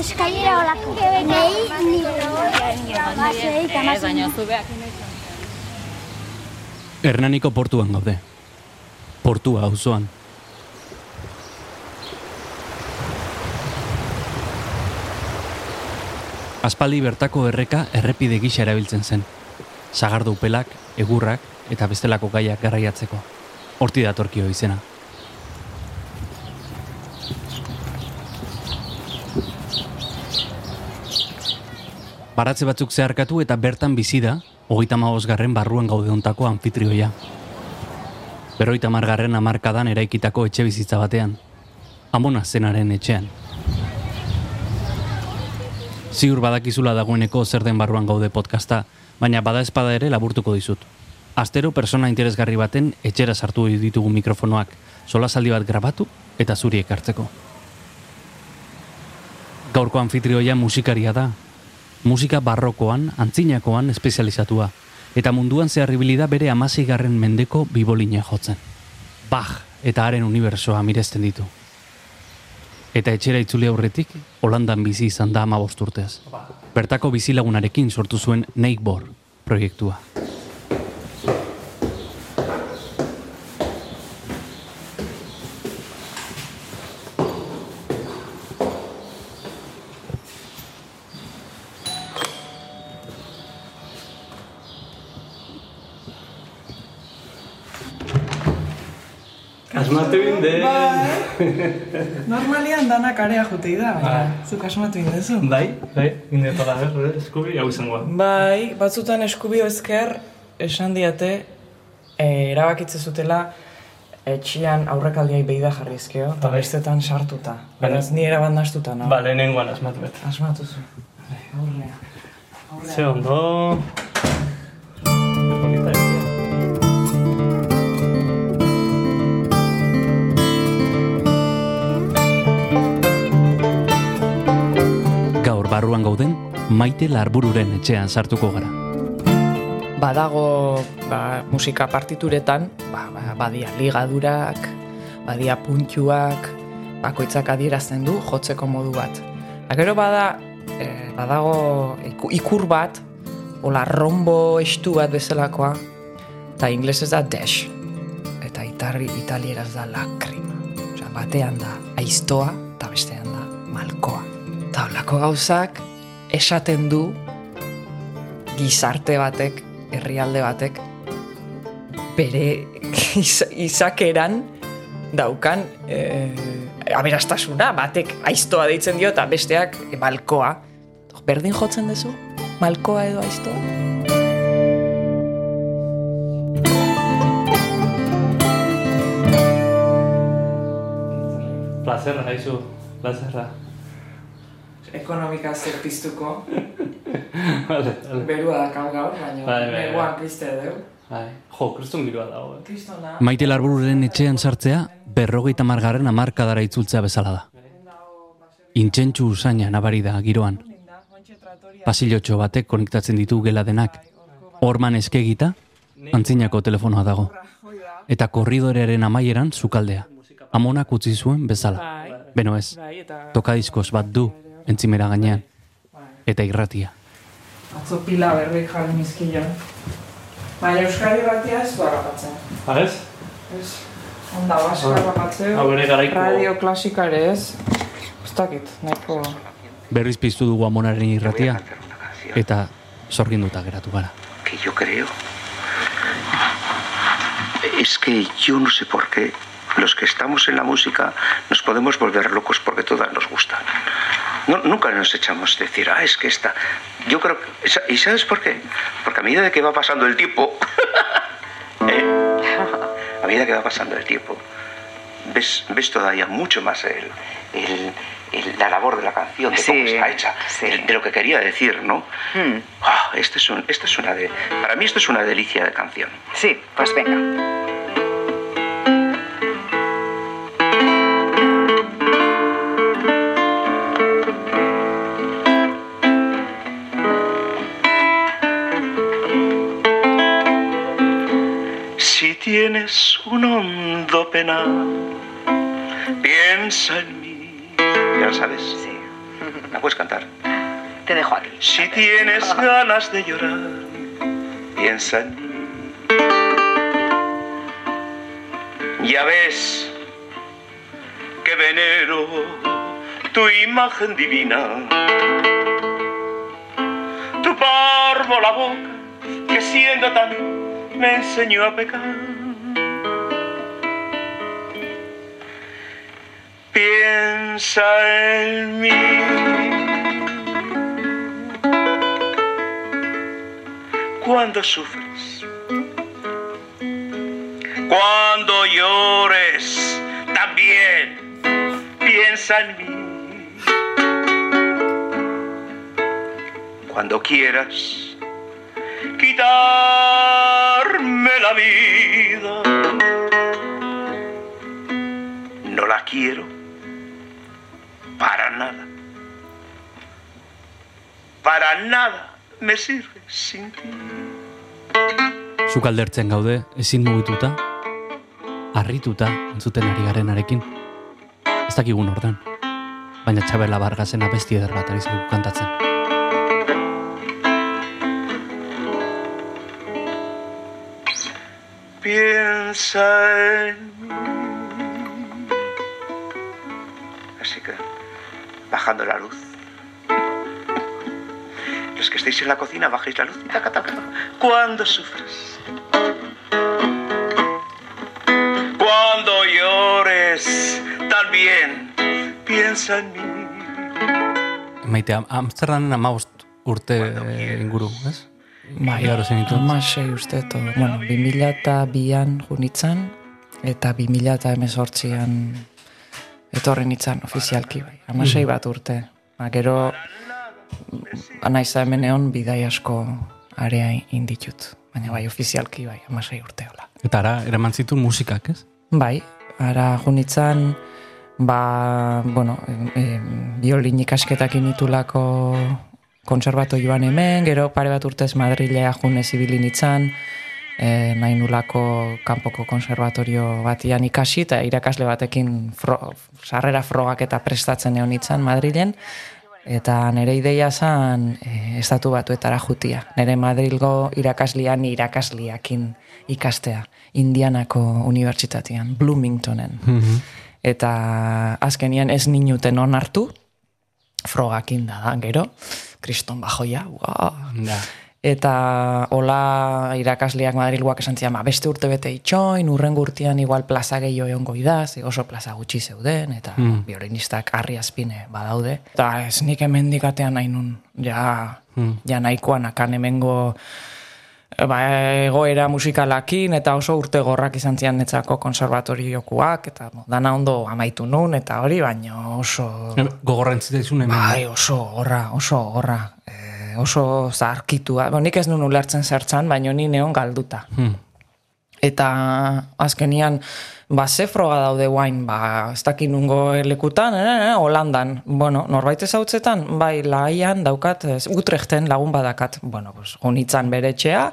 eskailera olako. Nei, ni. Baina zubeak Hernaniko portuan gaude. Portua auzoan. Aspaldi bertako erreka errepide gisa erabiltzen zen. Sagardo upelak, egurrak eta bestelako gaiak garraiatzeko. Horti datorkio izena. Baratze batzuk zeharkatu eta bertan bizi da, hogeita garren barruan gaude ontako anfitrioia. Berroita margarren amarkadan eraikitako etxe bizitza batean. Amona zenaren etxean. Ziur badakizula dagoeneko zer den barruan gaude podcasta, baina bada espada ere laburtuko dizut. Astero persona interesgarri baten etxera sartu ditugu mikrofonoak, solasaldi bat grabatu eta zuri ekartzeko. Gaurko anfitrioia musikaria da. Musika barrokoan, antzinakoan espezializatua. Eta munduan zeharribili da bere amazigarren mendeko bibolina jotzen. Bach eta haren unibersoa miresten ditu. Eta etxera itzuli aurretik, Holandan bizi izan da ama urtez. Bertako bizilagunarekin sortu zuen Neikbor proiektua. Normalian danak area jutei da, baina zuk asmatu indezu. Bai, bai, inde tola ber, eskubi, hau izangoa. Bai, batzutan eskubio ezker esan diate e, erabakitze zutela etxian aurrekaldiai beida jarri ezkeo, eta Bai. bestetan sartuta. Beraz, ni erabat nastuta, no? Ba, lehenengoan asmatu bet. Asmatu zu. Bai, aurrea. Ze ondo... Polita barruan gauden, maite larbururen etxean sartuko gara. Badago ba, musika partituretan, ba, ba, badia ligadurak, badia puntxuak, bakoitzak adierazten du jotzeko modu bat. Ba, gero bada, eh, badago iku- ikur bat, hola rombo estu bat bezalakoa, eta inglesez da dash, eta itarri italieraz da lakrima. Osea, batean da aiztoa, eta bestean da malkoa. Eta holako gauzak esaten du gizarte batek, herrialde batek, bere iz, izakeran daukan e, aberastasuna, batek aiztoa deitzen dio eta besteak e, malkoa. Berdin jotzen duzu? Malkoa edo aiztoa? Plazerra, haizu, plazerra. Ekonomika zer piztuko, Vale, vale. berua da kau gaur, baina Bai, bai, bai. neguan pizte dugu. Bai, jo, kristun giroa dago, eh. Kristona, Maite larbururen etxean sartzea, berrogeita margarren amarkadara itzultzea bezala da. Intxentxu usaina nabari da giroan. Pasilotxo batek konektatzen ditu gela denak. Horman eskegita, antzinako telefonoa dago. Eta korridorearen amaieran zukaldea. Amonak utzi zuen bezala. Beno ez, tokadiskoz bat du, entzimera gainean. Eta irratia. atzo pila berri jarri nizkion. Baina Euskari batia ez du harrapatzen. Ha, ez? Ez, onda baska harrapatzeu. Hau ere garaiko... Radio klasika ere ez. Dakit, nahiko... Berriz piztu dugu amonaren irratia, eta zorginduta geratu gara. que yo creo es que yo no sé por qué los que estamos en la música nos podemos volver locos porque todas nos gustan. No- nunca nos echamos a decir, ah, es que esta... Yo creo que... ¿Y sabes por qué? Porque a medida de que va pasando el tiempo... ¿eh? A medida que va pasando el tiempo, ves, ves todavía mucho más el, el- el- la labor de la canción, de cómo está hecha, sí. de, de lo que quería decir, ¿no? Hmm. Ah, este es un- esto es una de, para mí esto es una delicia de canción. Sí, pues venga. Hondo penal, piensa en mí. Ya lo sabes. Sí. ¿La puedes cantar? Te dejo aquí. Si tienes ganas de llorar, piensa en mí. Ya ves que venero tu imagen divina, tu barbo la boca que siendo tan me enseñó a pecar. Piensa en mí. Cuando sufres, cuando llores, también piensa en mí. Cuando quieras quitarme la vida, no la quiero para nada. Para nada me sirve sin ti. Zukaldertzen gaude, ezin mugituta, harrituta entzuten ari garenarekin. Ez dakigun ordan. Baina Txabela Bargasen abesti eder bat ari zaigu kantatzen. piensa en mí. Así que, bajando la luz. Los que estéis en la cocina, bajéis la luz. y taca, taca. Cuando sufres. Cuando llores, también piensa en mí. Maite, Am- Amsterdamen amabost urte eh, inguru, ez? Bai, amasei uste, to, bueno, 2000 eta bian junitzan, eta 2000 eta emezortzian etorri nintzen ofizialki, bai. Amasei bat urte. Ba, gero, anaiza hemen egon bidai asko area inditut. Baina bai, ofizialki, bai, amasei urte hola. Eta ara, eraman zituen musikak, ez? Bai, ara junitzan, ba, bueno, e, biolin ikasketak initulako konservatoioan hemen, gero pare bat urtez Madrilea junez ibili nitzan, e, nahi nulako kanpoko konservatorio batian ikasi, eta irakasle batekin fro, sarrera frogak eta prestatzen egon nitzan Madrilen, eta nire ideia zan e, estatu batuetara jutia. Nire Madrilgo irakaslian irakasliakin ikastea, Indianako unibertsitatean, Bloomingtonen. Eta azkenian ez ninuten onartu, frogakin da da, gero, kriston bajoia, wow. Da. Eta hola irakasleak Madrilgoak esan zian, "Ba, beste urte bete itxoin, urren urtean igual plaza gehiago egongo da, ze oso plaza gutxi zeuden, eta Mm. biolinistak harri azpine badaude. Eta ez nik hemen dikatean nahi nun, ja, Mm. ja nahikoan akan hemengo ba, egoera musikalakin, eta oso urte gorrak izan zian netzako konservatoriokuak, eta bo, dana ondo amaitu nun, eta hori, baino oso... Gogorren zitzaizun hemen. Bai, oso gorra, oso gorra. Oso zarkitua. Bo, nik ez nun ulertzen zertzan, baino ni neon galduta. Hmm. Eta azkenian, ba, ze froga daude guain, ba, ez dakit nungo lekutan, eh, eh, Holandan. Bueno, norbait ezautzetan, bai, laian daukat, ez, Utrechten lagun badakat. Bueno, pues, honitzan bere etxea,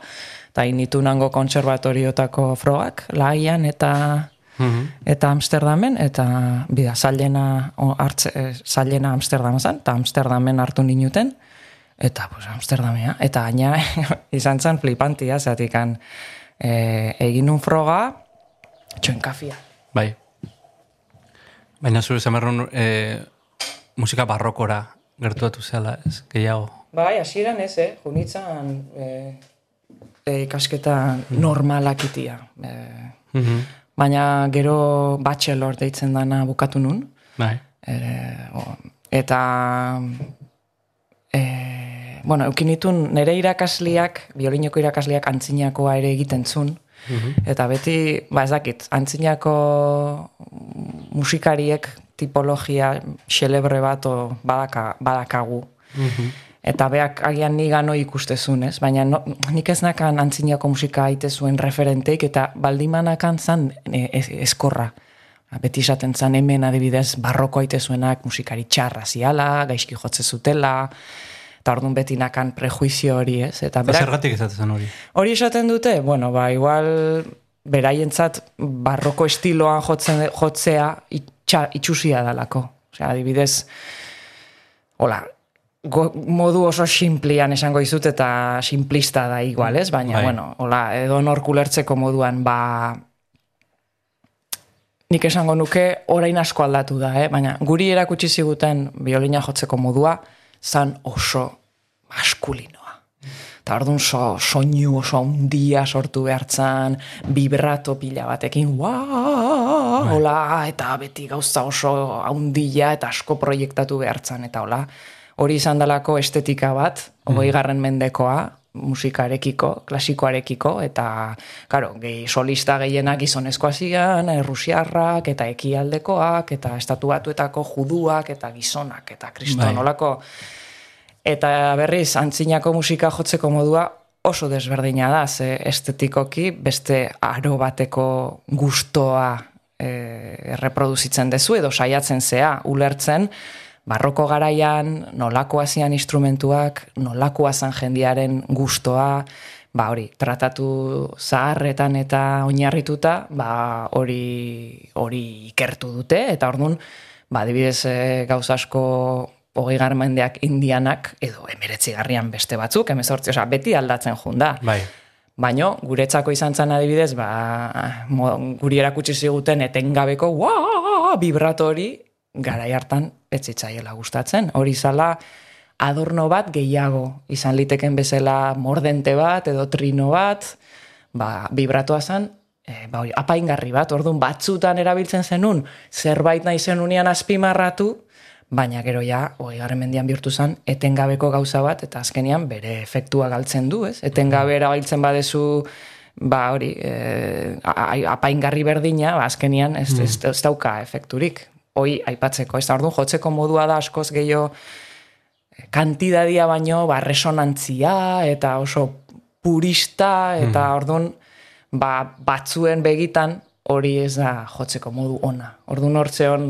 eta initu nango konservatoriotako frogak, laian eta Mhm. eta Amsterdamen, eta bida, zailena, hartze, eh, zailena Amsterdam zen, eta Amsterdamen hartu ninuten, eta pues, Amsterdamea, eta gaina izan zen flipantia, zatikan e, egin un froga, txoen kafia. Bai. Baina zure zamarron e, musika barrokora gertuatu zela, ez? Gehiago. Bai, hasieran ez, eh? Junitzan e, e, ikasketa normalakitia. E, Mhm. baina gero bachelor deitzen dana bukatu nun. Bai. E, o, eta bueno, eukinitun nire irakasliak, biolinoko irakasliak antzinakoa ere egiten zun. Eta beti, ba ez dakit, antzinako musikariek tipologia xelebre bat o badaka, badakagu. Eta beak agian ni gano ikustezun, ez? Baina no, nik ez nakan antzinako musika aite zuen referenteik eta baldimanakan zan ez, eskorra. Beti esaten zan hemen adibidez barroko aite zuenak musikari txarra ziala, gaizki jotze zutela, eta orduan beti nakan prejuizio hori, ez? Eta berak, zergatik ezatzen hori. hori esaten dute, bueno, ba, igual beraientzat barroko estiloan jotzen, jotzea itxa, itxusia dalako. Osea, adibidez, hola, go, modu oso simplian esango izut eta simplista da igual, ez? Baina, Bai. bueno, hola, edo nork ulertzeko moduan, ba, nik esango nuke orain asko aldatu da, eh? baina guri erakutsi ziguten biolina jotzeko modua zan oso maskulinoa. Eta orduan so, soinu oso handia sortu behartzan, vibrato pila batekin, "Waa", hola, eta beti gauza oso handia eta asko proiektatu behartzan, eta hola, hori izan dalako estetika bat, hogei garren mendekoa, musikarekiko, klasikoarekiko, eta, karo, gehi solista gehienak gizonezkoa zian, eh, rusiarrak, eta ekialdekoak, eta estatu batuetako juduak, eta gizonak, eta kriston, Bai. olako, eta berriz, antzinako musika jotzeko modua oso desberdina da, ze estetikoki beste aro bateko gustoa e, reproduzitzen dezu, edo saiatzen zea, ulertzen, barroko garaian, nolakoa zian instrumentuak, nolakoa zan jendiaren gustoa, ba hori, tratatu zaharretan eta oinarrituta, ba hori hori ikertu dute, eta orduan, ba adibidez e, gauza asko hogei garmendeak indianak, edo emeretzi garrian beste batzuk, emezortzi, osea, beti aldatzen junda. Bai. Baino, guretzako izan zen adibidez, ba, mo, guri erakutsi ziguten etengabeko "Waa!" vibrato hori garai hartan ez zitzaiela gustatzen. Hori zala adorno bat gehiago izan liteken bezala mordente bat edo trino bat, ba, vibratoa zen, e, ba, hori, apaingarri bat, orduan batzutan erabiltzen zenun, zerbait nahi zenunian azpimarratu, baina gero ja, hogei garren mendian bihurtu zen, etengabeko gauza bat, eta azkenian bere efektua galtzen du, ez? Etengabe erabiltzen badezu, ba hori, e, apaingarri berdina, ba, azkenian ez, ez, ez dauka efekturik. Hoi aipatzeko, ez da, orduan jotzeko modua da askoz gehiago kantidadia baino, ba, resonantzia, eta oso purista, eta orduan, ba, batzuen begitan hori ez da jotzeko modu ona. Orduan hortzeon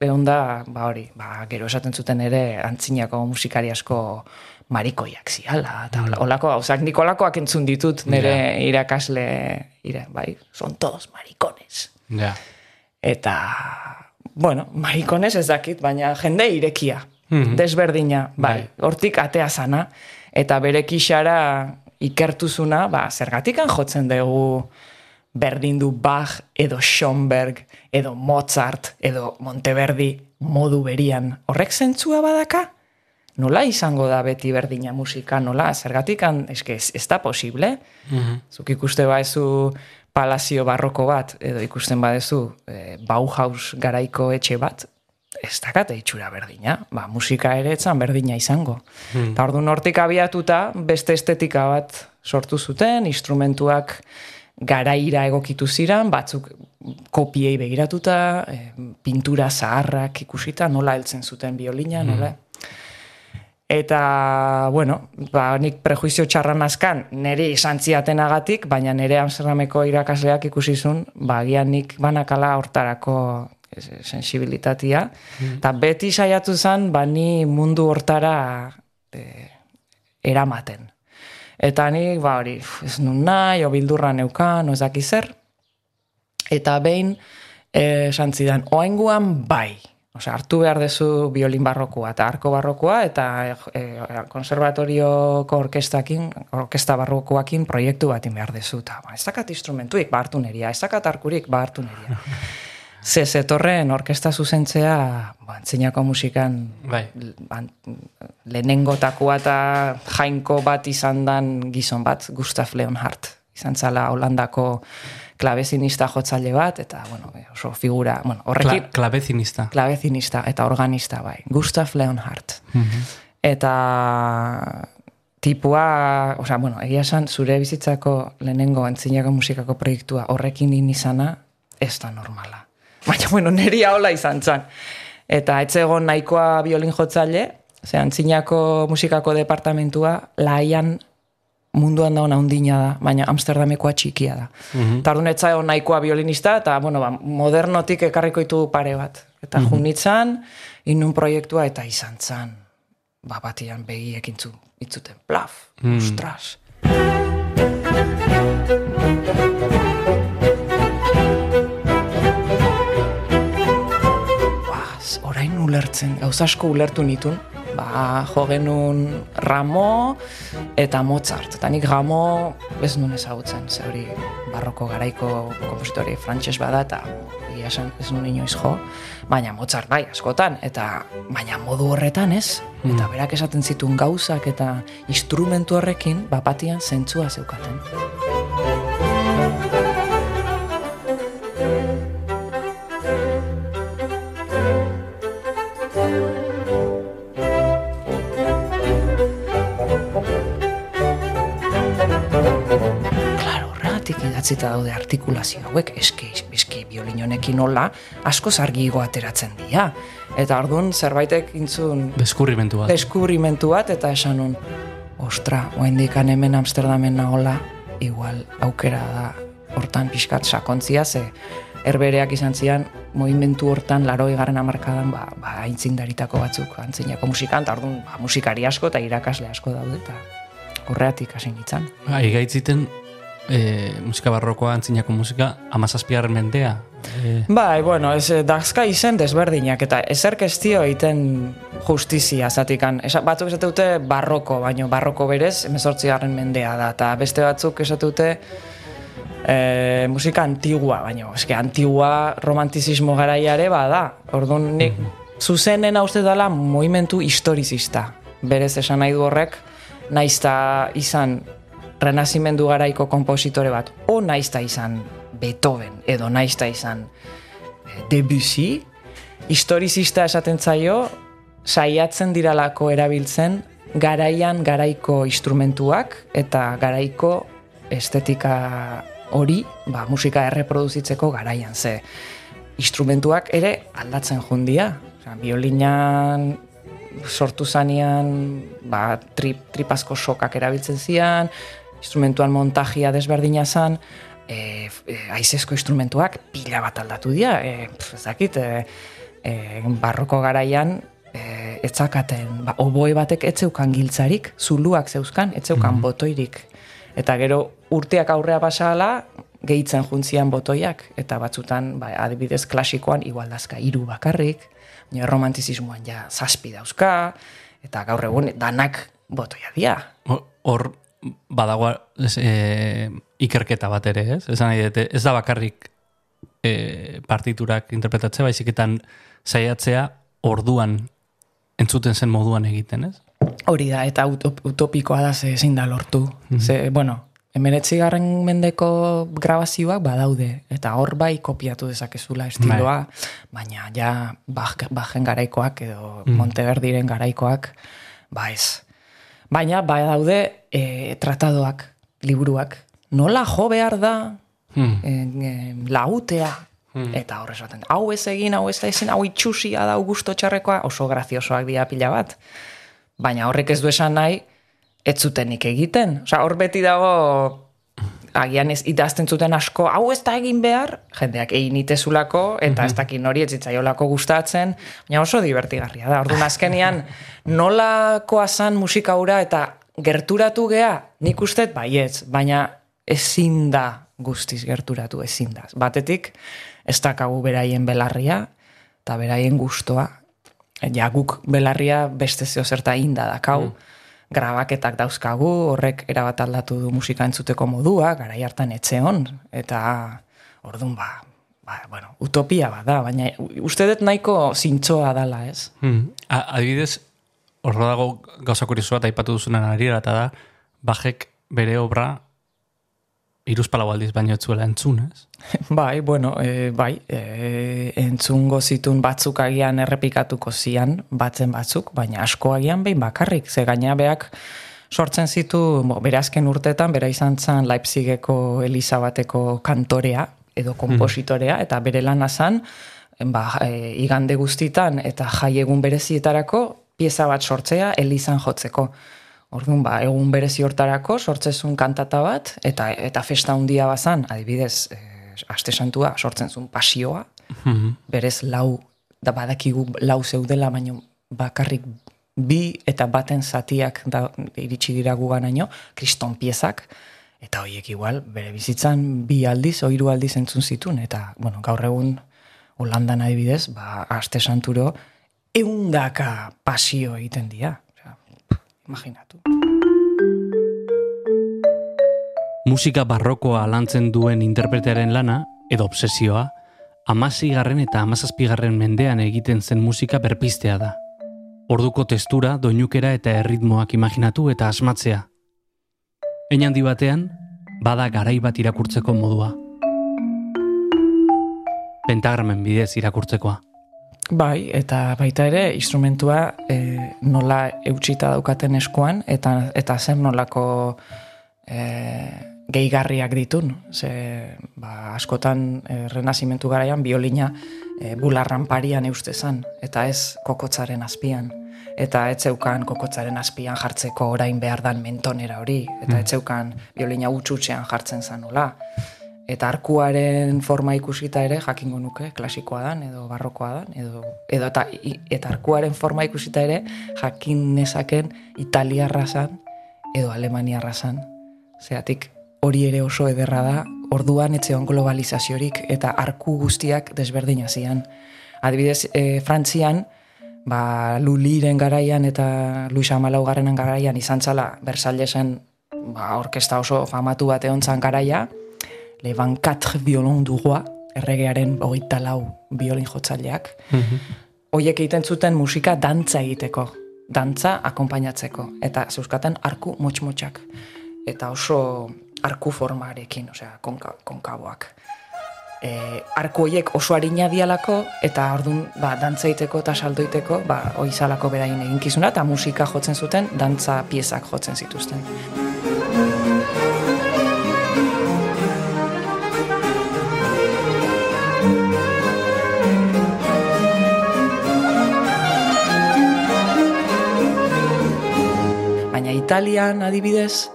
egon da, ba hori, ba, gero esaten zuten ere antzinako musikari asko marikoiak ziala, eta hola- holako gauzak, nik holakoak entzun ditut nire irakasle, ire, bai, son todos maricones. Ja. Eta, bueno, marikones ez dakit, baina jende irekia, desberdina, bai, hortik atea zana, eta bere kixara ikertuzuna, ba, zergatikan jotzen dugu berdin du Bach, edo Schoenberg, edo Mozart, edo Monteverdi modu berian. Horrek zentzua badaka? Nola izango da beti berdina musika, nola? Zergatikan, eske, ez, ez da posible? Zuk ikuste baezu palazio barroko bat, edo ikusten badezu e, Bauhaus garaiko etxe bat, ez dakate itxura berdina. Ba, musika ere etzan berdina izango. Eta orduan hortik abiatuta, beste estetika bat sortu zuten, instrumentuak garaira egokitu ziran, batzuk kopiei begiratuta, e, pintura zaharrak ikusita, nola heltzen zuten biolina, nola... Eta, bueno, ba, nik prejuizio txarran askan, niri izan ziatenagatik, baina nire Amsterdameko irakasleak ikusi zuen, ba, agian nik banakala hortarako sensibilitatea. Eta beti saiatu zen, ba, ni mundu hortara e, eramaten. Eta nik, ba, hori, ez nun nahi, o bildurra neukan, o ez daki zer. Eta behin, eh, esan zidan, oainguan bai. Osea, hartu behar dezu biolin barrokoa eta arko barrokoa eta e, konservatorioko orkestakin, orkesta barrokoakin proiektu batin behar dezu. Eta, ba, ez dakat instrumentuik, ba hartu neria, ez dakat arkurik, ba hartu neria. Ze zetorren orkesta zuzentzea, ba, antzinako musikan Bai. lehenengotakoa eta jainko bat izan dan gizon bat, Gustav Leonhardt. Izan zala Holandako klabezinista jotzaile bat, eta, bueno, oso figura, bueno, horrekin, Kla, klabezinista. klabezinista eta organista bai, Gustav Leonhardt. Eta tipua, osea, bueno, egia esan, zure bizitzako lehenengo antzinako musikako proiektua horrekin din izana, ez da normala. Baina, bueno, niri hola izan zan. Eta etzegon nahikoa biolin jotzaile, ze antzinako musikako departamentua laian munduan dauna undina da, baina Amsterdamekoa txikia da. Mm -hmm. Ez zaio nahikoa violinista, eta bueno, ba, modernotik ekarriko ditu pare bat. Eta mm -hmm. junitzan, inun proiektua, eta izan zan, ba, batian begiek intzu, itzuten, plaf, mm. ostras. Ba, orain ulertzen, gauza asko ulertu nitun, ba, jo genuen Ramo eta Mozart. Eta nik Ramo ez nuen ezagutzen, ze hori barroko garaiko kompositori frantses bada, eta esan ez nuen inoiz jo, baina Mozart bai, askotan, eta baina modu horretan ez, eta berak esaten zituen gauzak eta instrumentu horrekin, bapatian zentzua zeukaten. Idatzita daude artikulazio hauek, eske, eske biolin honekin nola, asko zargigo ateratzen dira. Eta orduan zerbaitek intzun Deskurrimentu bat. deskubrimentu bat eta esan nun, ostra, oaindik hemen Amsterdamen nagola, igual aukera da hortan pixkat sakontzia, ze erbereak izan zian, movimentu hortan laroi garen amarkadan, ba, ba aintzindaritako batzuk antzinako musikan, eta orduan ba, musikari asko eta irakasle asko daude, eta horreatik hasi nintzen. Ba, igaitziten e, musika barrokoa, antzinako musika, amazazpigarren mendea. E, Bai, bueno, ez eh, dazka izen desberdinak, eta ezerk ez dio egiten justizia zatikan. Esa, batzuk esate dute barroko, baino barroko berez, emezortzigarren mendea da, eta beste batzuk esate dute e, musika antigua, baino, eske antigua romantizismo garaiare bada. Orduan nik zuzenena uste dela movimentu historizista. Berez esan nahi du horrek, naizta izan renazimendu garaiko kompositore bat, o naizta izan Beethoven, edo naizta izan eh, Debussy, historizista esaten zaio, saiatzen diralako erabiltzen garaian garaiko instrumentuak eta garaiko estetika hori, ba, musika erreproduzitzeko garaian. Ze instrumentuak ere aldatzen jundia. Osea, biolinan sortu zanean, ba, trip, tripazko sokak erabiltzen zian, instrumentuan montajia desberdina zan, e, e, aizezko instrumentuak pila bat aldatu dira, e, pf, ez dakit, e, e, barroko garaian, e, etzakaten, ba, oboe batek etzeukan giltzarik, zuluak zeuzkan, etzeukan botoirik. Eta gero urteak aurrea pasala, gehitzen juntzian botoiak, eta batzutan, ba, adibidez klasikoan, igualdazka hiru bakarrik, baina romantizismoan ja zazpi dauzka, eta gaur egun danak botoia dira. Hor badago e, ikerketa bat ere, ez? Esan nahi dute, ez da bakarrik e, partiturak interpretatzea, baizik eta saiatzea orduan entzuten zen moduan egiten, ez? Hori da, eta utop, utopikoa da ze ezin da lortu. Ze, bueno, emeretzigarren mendeko grabazioak badaude, eta hor bai kopiatu dezakezula estiloa, baina ja baj, bajen garaikoak edo Monteverdiren garaikoak, ba ez. Baina bai daude e, tratadoak, liburuak. Nola jo behar da Hmm. en, en, lautea, eta hor esaten, hau ez egin, hau ez ezin, hau itxusia da gusto txarrekoa, oso graziosoak dira pila bat. Baina horrek ez du esan nahi, ez zutenik egiten. Osea, hor beti dago, agian ez idazten zuten asko, hau ez da egin behar, jendeak egin itezulako, eta ez dakin hori ez zitzaiolako gustatzen, baina oso divertigarria da. Orduan azkenian, nolakoa zan musika hura eta gerturatu gea, nik ustet baietz, baina ezin da guztiz gerturatu ezin da. Batetik, ez dakagu beraien belarria, eta beraien gustoa, ja guk belarria beste zeo zerta inda dakau, grabaketak dauzkagu, horrek erabat aldatu du musika entzuteko modua, garai hartan etxeon, eta orduan ba, ba, bueno, utopia bada, baina uste dut nahiko zintzoa dala, ez? Hmm. A, adibidez, horro dago gauza kurioso bat aipatu duzunan ari eta da, bajek bere obra iruzpalau aldiz baino ez zuela entzun, ez? Bai, bueno, e, bai, e, entzungo zitun batzuk agian errepikatuko zian, batzen batzuk, baina asko agian behin bakarrik, ze gaina beak sortzen zitu, bo, bere azken urtetan, bera izan zen Leipzigeko Elizabateko kantorea, edo kompositorea, eta bere lana zan, ba, e, igande guztitan eta jai egun berezietarako pieza bat sortzea Elizan jotzeko. Orduan, ba, egun berezi hortarako sortzezun kantata bat, eta eta festa handia bazan, adibidez, e, aste santua sortzen zuen pasioa, berez lau, da badakigu lau zeudela, baino bakarrik bi eta baten zatiak da, iritsi dira guganaino, kriston piezak, eta horiek igual, bere bizitzan bi aldiz, o hiru aldiz entzun zitun, eta, bueno, gaur egun Holandan adibidez, ba, aste santuro, eundaka pasio egiten dira. Osea, imaginatu. Musika barrokoa lantzen duen interpretearen lana, edo obsesioa, amazigarren eta amazazpigarren mendean egiten zen musika berpistea da. Orduko testura, doinukera eta erritmoak imaginatu eta asmatzea. Ein handi batean, bada garai bat irakurtzeko modua. Pentagramen bidez irakurtzekoa. Bai, eta baita ere, instrumentua e, nola eutxita daukaten eskuan, eta, eta zer nolako e, gehigarriak ditun. Ze, ba, askotan, e, renazimentu garaian, biolina e, bularran parian eustezan, eta ez kokotzaren azpian. Eta etzeukan kokotzaren azpian jartzeko orain behar dan mentonera hori, eta Mm. etzeukan biolina utxutxean jartzen zanola. Eta arkuaren forma ikusita ere jakingo nuke klasikoa dan edo barrokoa dan edo edo eta, eta arkuaren forma ikusita ere jakin nezaken italiarra zan edo alemaniarra zan. Zeatik hori ere oso ederra da, orduan etzeon globalizaziorik eta arku guztiak desberdina zian. Adibidez, e, Frantzian, ba, Luliren garaian eta Luisa Malaugarrenen garaian izan zala Versaillesen ba, orkesta oso famatu bat egon zan garaia, Le 24 violon du roi, erregearen hogeita lau biolin jotzaileak, hoiek egiten zuten musika dantza egiteko, dantza akonpainatzeko, eta zeuskaten arku motx-motxak, eta oso arku formarekin, osea, konka, konkaboak. E, arku hoiek oso harina dialako, eta ordun ba, dantza egiteko eta saldo egiteko, ba, oizalako beraien eginkizuna, eta musika jotzen zuten, dantza piezak jotzen zituzten. Baina Italian adibidez,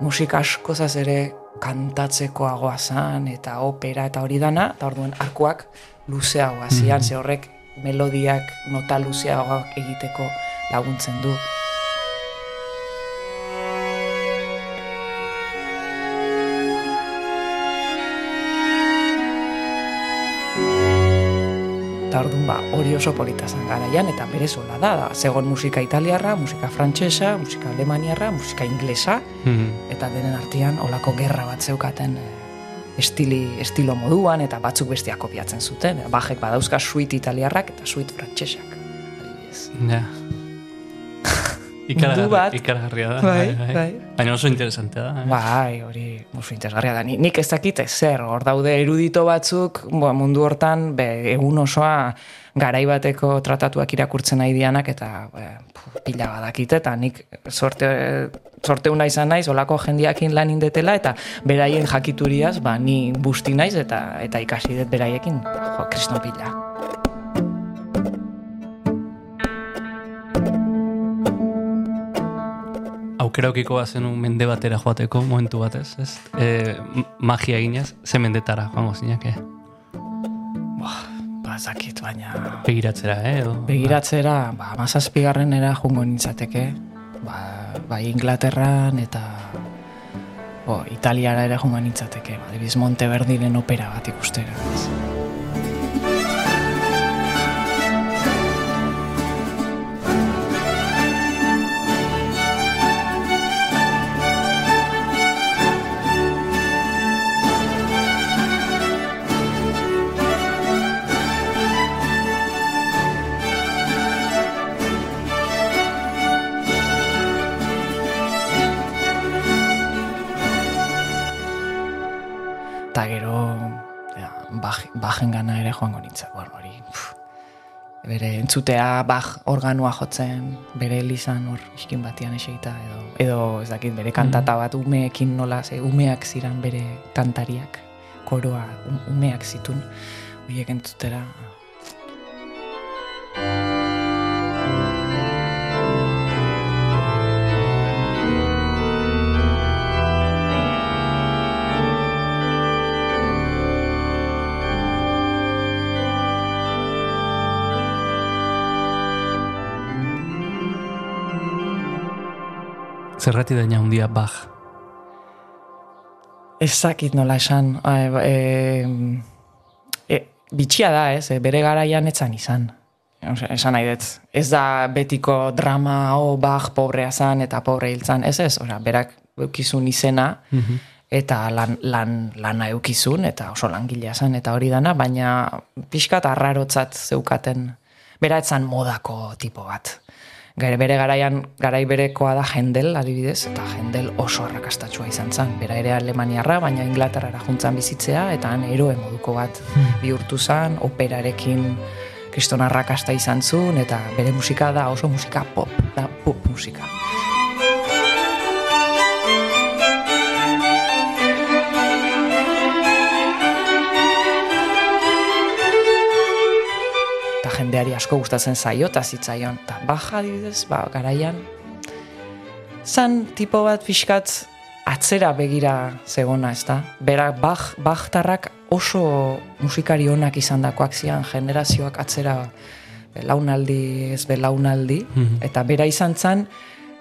musika askozaz ere kantatzekoagoa zan, eta opera eta hori dana, eta orduan arkuak luzeagoa zian, ze horrek melodiak nota luzeagoak egiteko laguntzen du. Eta orduan ba, hori oso polita zen garaian, eta bere zola da, da. Zegon musika italiarra, musika frantsesa, musika alemaniarra, musika inglesa, eta denen artean olako gerra bat zeukaten eh, estili, estilo moduan, eta batzuk bestiak kopiatzen zuten. Bajek badauzka suite italiarrak eta suite frantsesak. Ja. Mundu Ikaragarri, bat. ikaragarria da. Bai, bai. Baina oso interesantea da. eh? Bai, hori oso interesgarria da. Ni- Nik ez dakit zer, hor daude erudito batzuk, bo, mundu hortan, be, egun osoa garai bateko tratatuak irakurtzen nahi dianak, eta be, pila badakite, eta nik sorte, sorte una izan naiz, olako jendiakin lan indetela, eta beraien jakituriaz, ba, ni busti naiz, eta eta ikasi dut beraiekin, jo, kriston pila. Aukera okiko bazenu mende batera joateko momentu batez, ez? E, magia eginez, ze mendetara joango zinake. Ba, ez dakit, baina... Begiratzera, eh? Edo, Begiratzera, ba, mazazpigarren era jungo nintzateke, ba, bai Inglaterran eta bo, Italiara ere jungo nintzateke, ba, Monteverdiren opera bat ikustera. ez. Bajen gana ere joango nintzen, bueno, hori, bere entzutea baj organoa jotzen, bere elizan hor iskin batian eseita, edo, edo ez dakit, bere kantata bat umeekin nola, ze umeak ziran bere kantariak, koroa um- umeak zitun, horiek entzutera, Zerrati daina handia Bach. ezakit nola esan, e, e, bitxia da ez, bere garaian etzan izan. Osea, esan nahi dut, ez da betiko drama, o, baj, pobrea zan eta pobre hiltzan, ez ez, Osea, berak eukizun izena, eta lan, lan, lana eukizun, eta oso langilea zan, eta hori dana, baina pixkat arrarotzat zeukaten, bera etzan modako tipo bat. Gare bere garaian, garai berekoa da jendel, adibidez, eta jendel oso arrakastatxua izan zen. Bera ere Alemaniarra, baina Inglaterrara juntzan bizitzea, eta han eroe moduko bat bihurtu zen, operarekin kriston arrakasta izan zuen, eta bere musika da oso musika pop, da pop musika. Jendeari asko gustatzen zaio eta zitzaion. Eta baja adibidez, ba, garaian, zan tipo bat pixkat atzera begira zegona, ez da? Berak, baj, bajtarrak oso musikari onak izan dakoak zian, generazioak atzera belaunaldi, ez belaunaldi, eta bera izan zen,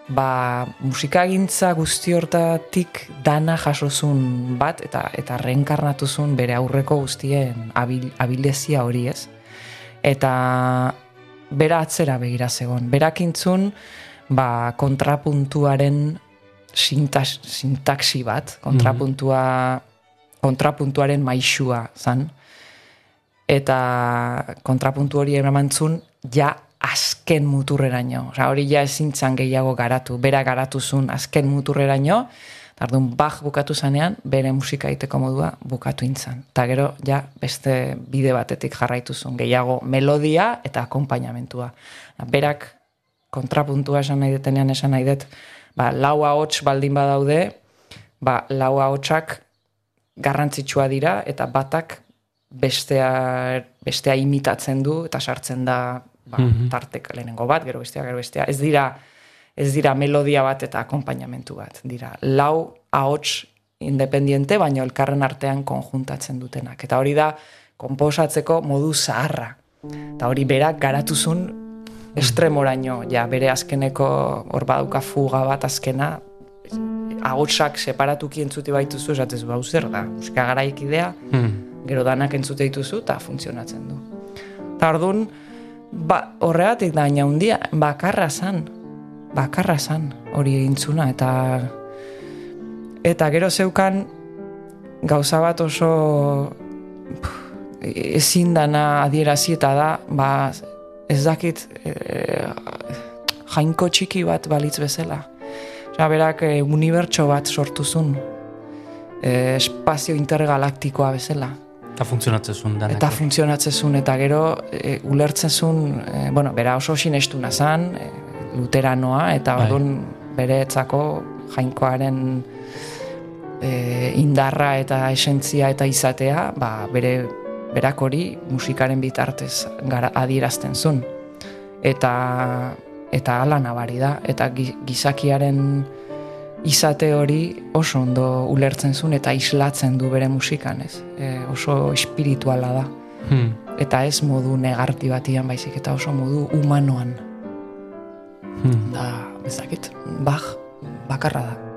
ba, musikagintza guzti hortatik dana jasozun bat, eta eta reenkarnatuzun bere aurreko guztien abil, abildezia hori ez. Eta bera atzera begira zegon. Berakintzun, ba, kontrapuntuaren sintas, sintaxi bat, kontrapuntua, kontrapuntuaren maixua zan. Eta kontrapuntu hori eramantzun, ja azken muturreraino. Osa, hori ja ezintzan gehiago garatu. Bera garatuzun azken muturreraino, Tardun, baj bukatu zanean, bere musika egiteko modua bukatu intzan. Eta gero, ja, beste bide batetik jarraituzun. Gehiago melodia eta akompainamentua. Berak kontrapuntua esan nahi detenean esan nahi dut, ba, lau ahots baldin badaude, ba, lau ahotsak garrantzitsua dira eta batak bestea, bestea imitatzen du eta sartzen da ba, tartek lehenengo bat, gero bestea, gero bestea. Ez dira, ez dira melodia bat eta akompainamentu bat. Dira, lau ahots independiente, baino elkarren artean konjuntatzen dutenak. Eta hori da, konposatzeko modu zaharra. Eta hori berak garatuzun estremoraino, ja, bere azkeneko hor baduka fuga bat azkena, ahotsak separatuki entzuti baituzu, esatez bau zer da, musika garaik idea, gero danak entzute dituzu eta funtzionatzen du. Eta orduan, ba, horregatik da handia, bakarra zan, bakarra zan hori egintzuna, eta eta gero zeukan gauza bat oso pff, ezin dana adierazi eta da, ba, ez dakit e, jainko txiki bat balitz bezala. Osea, berak e, unibertso bat sortuzun, e, espazio intergalaktikoa bezala. Eta funtzionatzen zuen danak. Eta funtzionatzen zuen, eta gero e, ulertzen zuen, e, bueno, bera oso sinestuna zan, e, luteranoa, eta Bai. orduan bere etzako jainkoaren e, indarra eta esentzia eta izatea, ba, bere berak hori musikaren bitartez gara adierazten zuen. Eta eta hala nabari da eta gi- gizakiaren izate hori oso ondo ulertzen zuen eta islatzen du bere musikan, ez? E, oso espirituala da. Hmm. Eta ez modu negarti batian baizik eta oso modu humanoan. Hmm. Da, ez dakit, baj, bakarra da.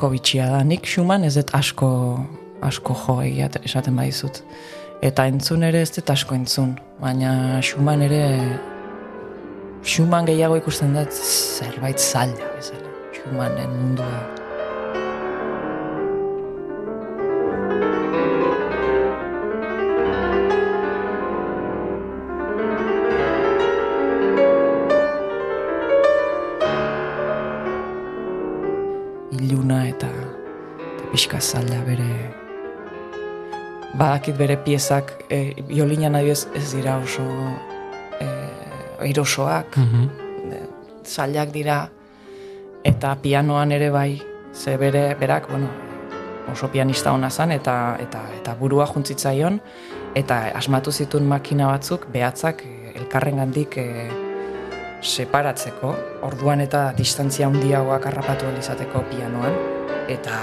Nahiko bitxia da. Nik Schumann ez dut asko, asko jo egiat esaten baizut. Eta entzun ere ez dut asko entzun. Baina Schumann ere... Schumann gehiago ikusten dut zerbait zaila bezala. Schumannen mundua. Badakit bere piezak e, biolina nahi ez, ez dira oso e, erosoak e, zailak dira eta pianoan ere bai ze bere berak bueno, oso pianista ona zan eta, eta, eta burua juntzitzaion eta asmatu zituen makina batzuk behatzak e, elkarren gandik e, separatzeko, orduan eta distantzia handiagoak harrapatu izateko pianoan, eta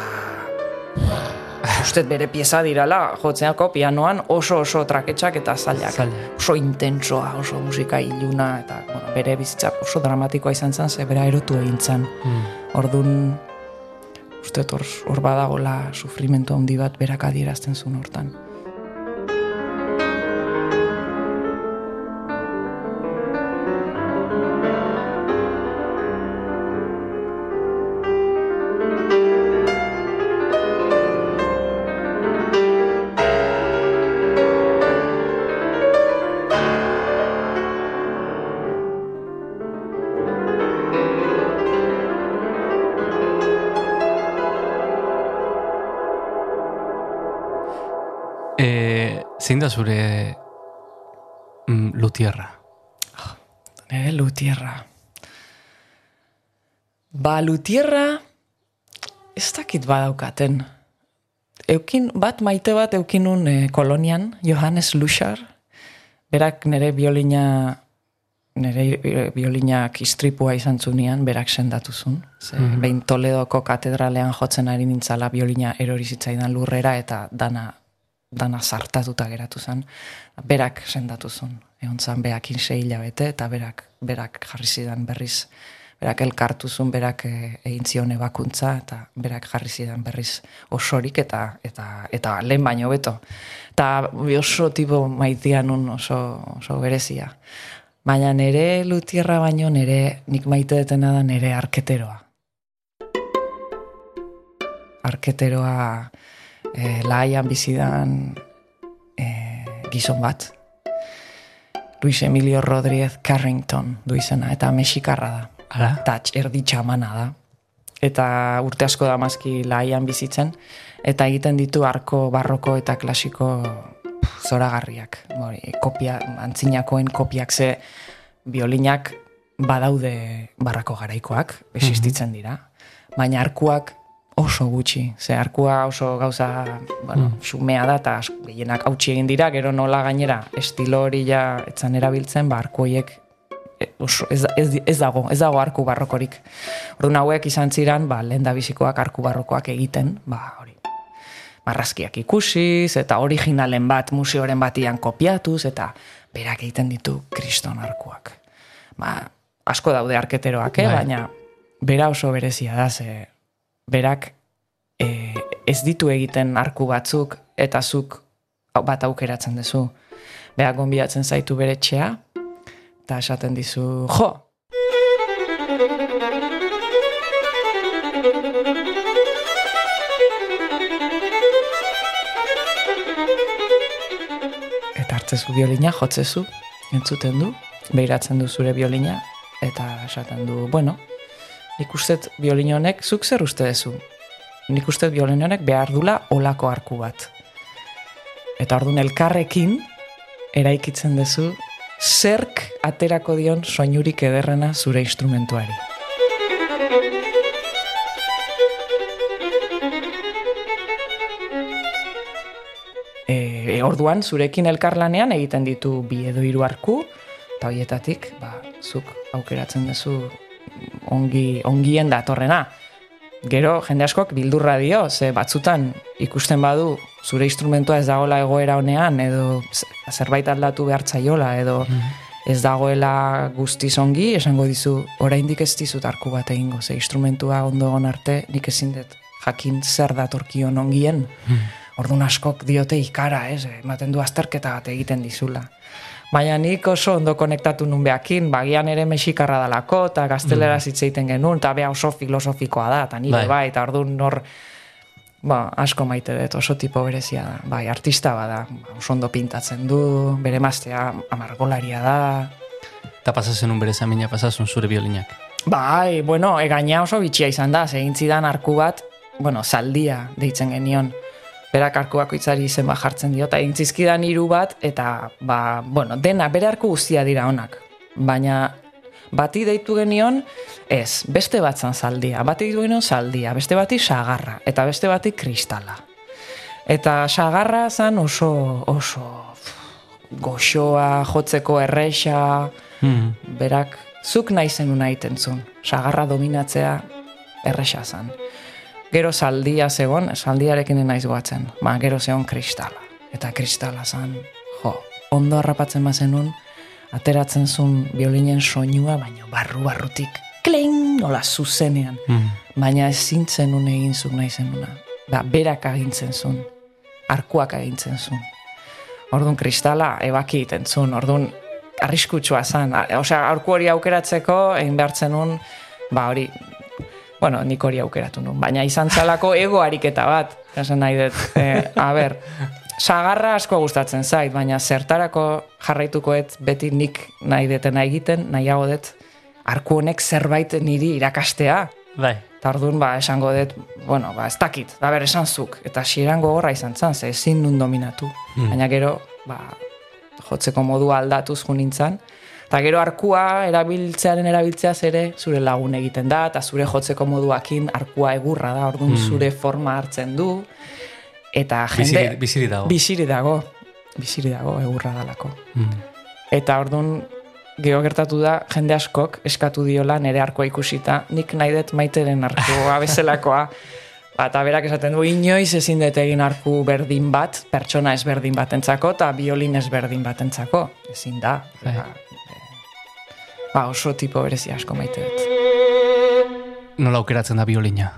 ustet bere pieza dirala, jotzeako pianoan oso oso traketxak eta zailak. Zaila. Oso intentsoa, oso musika iluna, eta bueno, bere bizitza oso dramatikoa izan zen, ze bera erotu egin zen. Mm. Orduan, ustet hor, hor badagola sufrimentu handi bat berak adierazten zuen hortan. Zein da zure mm, lutierra? Nere lutierra. Ba, lutierra ez dakit badaukaten. Eukin, bat maite bat eukinun eh, kolonian, Johannes Luxar, berak nere biolina nere eh, biolinak istripua izan zunean, berak sendatu zuen. Ze, Behin Toledoko katedralean jotzen ari nintzala biolina erori zitzaidan lurrera eta dana dana sartatuta geratu zen, berak sendatu zuen. Egon zan behakin sei hilabete eta berak, berak jarri zidan berriz, berak elkartu zuen, berak e, egin zion ebakuntza eta berak jarri zidan berriz osorik eta eta eta lehen baino beto. Eta oso tipo maitia nun oso, oso berezia. Baina nere lutierra baino nere nik maite detena da nere arketeroa. Arketeroa e, laian bizidan e, gizon bat. Luis Emilio Rodríguez Carrington du izena, eta mexikarra da. Ara? Eta erdi txamana da. Eta urte asko da mazki laian bizitzen, eta egiten ditu arko barroko eta klasiko zoragarriak. Hori, kopia, antzinakoen kopiak ze biolinak badaude barrako garaikoak, existitzen dira. Baina arkuak oso gutxi. Ze arkua oso gauza, bueno, xumea da, eta gehienak hautsi egin dira, gero nola gainera estilo hori ja etzan erabiltzen, ba, arku horiek e, oso, ez, ez, ez dago, ez dago arku barrokorik. Orduan hauek izan ziren, ba, lehen da bizikoak arku barrokoak egiten, ba, hori, marrazkiak ikusiz, eta originalen bat museoren batian kopiatuz, eta berak egiten ditu kriston arkuak. Ba, asko daude arketeroak, eh? Bai. baina bera oso berezia da, ze berak e, ez ditu egiten arku batzuk, eta zuk bat aukeratzen duzu. Berak gonbidatzen zaitu bere etxea, eta esaten dizu, jo, eta hartzezu biolina, jotzezu, entzuten du, behiratzen du zure biolina, eta esaten du, bueno, nik ustet biolin honek, zuk zer uste duzu? Nik ustet biolin honek behar dula olako arku bat. Eta orduan elkarrekin, eraikitzen duzu, zerk aterako dion soinurik ederrena zure instrumentuari. E, orduan, zurekin elkarlanean egiten ditu bi edo hiru arku, eta horietatik, ba, zuk aukeratzen duzu ongi, ongien datorrena. Gero, jende askok bildurra dio, ze batzutan ikusten badu zure instrumentua ez dagoela egoera honean, edo zerbait aldatu behar zaiola, edo, ez dagoela guztiz ongi, esango dizu, oraindik ez dizut arku bat egingo, ze instrumentua ondo egon arte, nik ezin dut jakin zer datorkion ongien. Orduan askok diote ikara, ez, ematen du azterketa bat egiten dizula. Baina nik oso ondo konektatu nun behakin, bagian ere mexikarra dalako, eta gazteleraz hitz egiten genuen, eta bea oso filosofikoa da, eta nire Bai. bai, eta orduan nor, ba, asko maite dut, oso tipo berezia da. Bai, artista bada, oso ondo pintatzen du, bere maztea amargolaria da. Eta pasazen un bere zamina pasasun zure biolinak. Bai, bueno, egaina oso bitxia izan da, zegin zidan arku bat, bueno, zaldia deitzen genion. Berak arku bakoitzari izen bat jartzen dio, eta egin zizkidan hiru bat, eta, ba, bueno, dena, bere arku guztia dira onak. Baina, bati deitu genion, ez, beste bat zan zaldia, bati deitu genion zaldia, beste bati sagarra, eta beste bati kristala. Eta sagarra zan oso, oso goxoa, jotzeko erresa, Hmm. berak zuk nahi zenuna egiten zuen. Sagarra dominatzea erresa zan. Gero zaldia zegon, zaldiarekin naiz goatzen. Ba, gero zegon kristala. Eta kristala zan, jo, ondo harrapatzen bazenun, ateratzen zuen biolinen soinua, baina barru-barrutik, kling, nola zuzenean. Hmm. Baina ezin zenun egin zuk nahi zenuna. Ba, berak agintzen zuen. Arkuak agintzen zuen. Orduan kristala ebaki egiten zuen. Orduan arriskutsua zan. Osea, aurku hori aukeratzeko, egin behartzen nun, ba hori, bueno, nik hori aukeratu nun. Baina izan txalako ego ariketa bat. Esan nahi dut, eh, a ber, sagarra asko gustatzen zait, baina zertarako jarraitukoet beti nik nahi detena egiten, nahiago dut, arku honek zerbait niri irakastea. Bai. Eta orduan, ba, esango dut, bueno, ba, ez dakit, da ber, esan zuk. Eta hasieran gogorra izan zan, ze ezin nun dominatu. Baina gero, ba, jotzeko modua aldatuz jo nintzen. Eta gero arkua erabiltzearen erabiltzeaz ere zure lagun egiten da, eta zure jotzeko moduakin arkua egurra da, orduan zure forma hartzen du. Eta jende... Biziri, biziri dago. Biziri dago, biziri dago, egurra dalako. Hmm. Eta orduan, gero gertatu da, jende askok eskatu diola nere arkoa ikusita, nik nahi dut maiteren arkoa bezalakoa. Ba, eta berak esaten du, inoiz ezin dut egin arku berdin bat, pertsona ezberdin batentzako, eta biolin ezberdin batentzako. Ezin da. Bai. Ba, oso tipo berezi asko maite dut. Nola aukeratzen da biolina?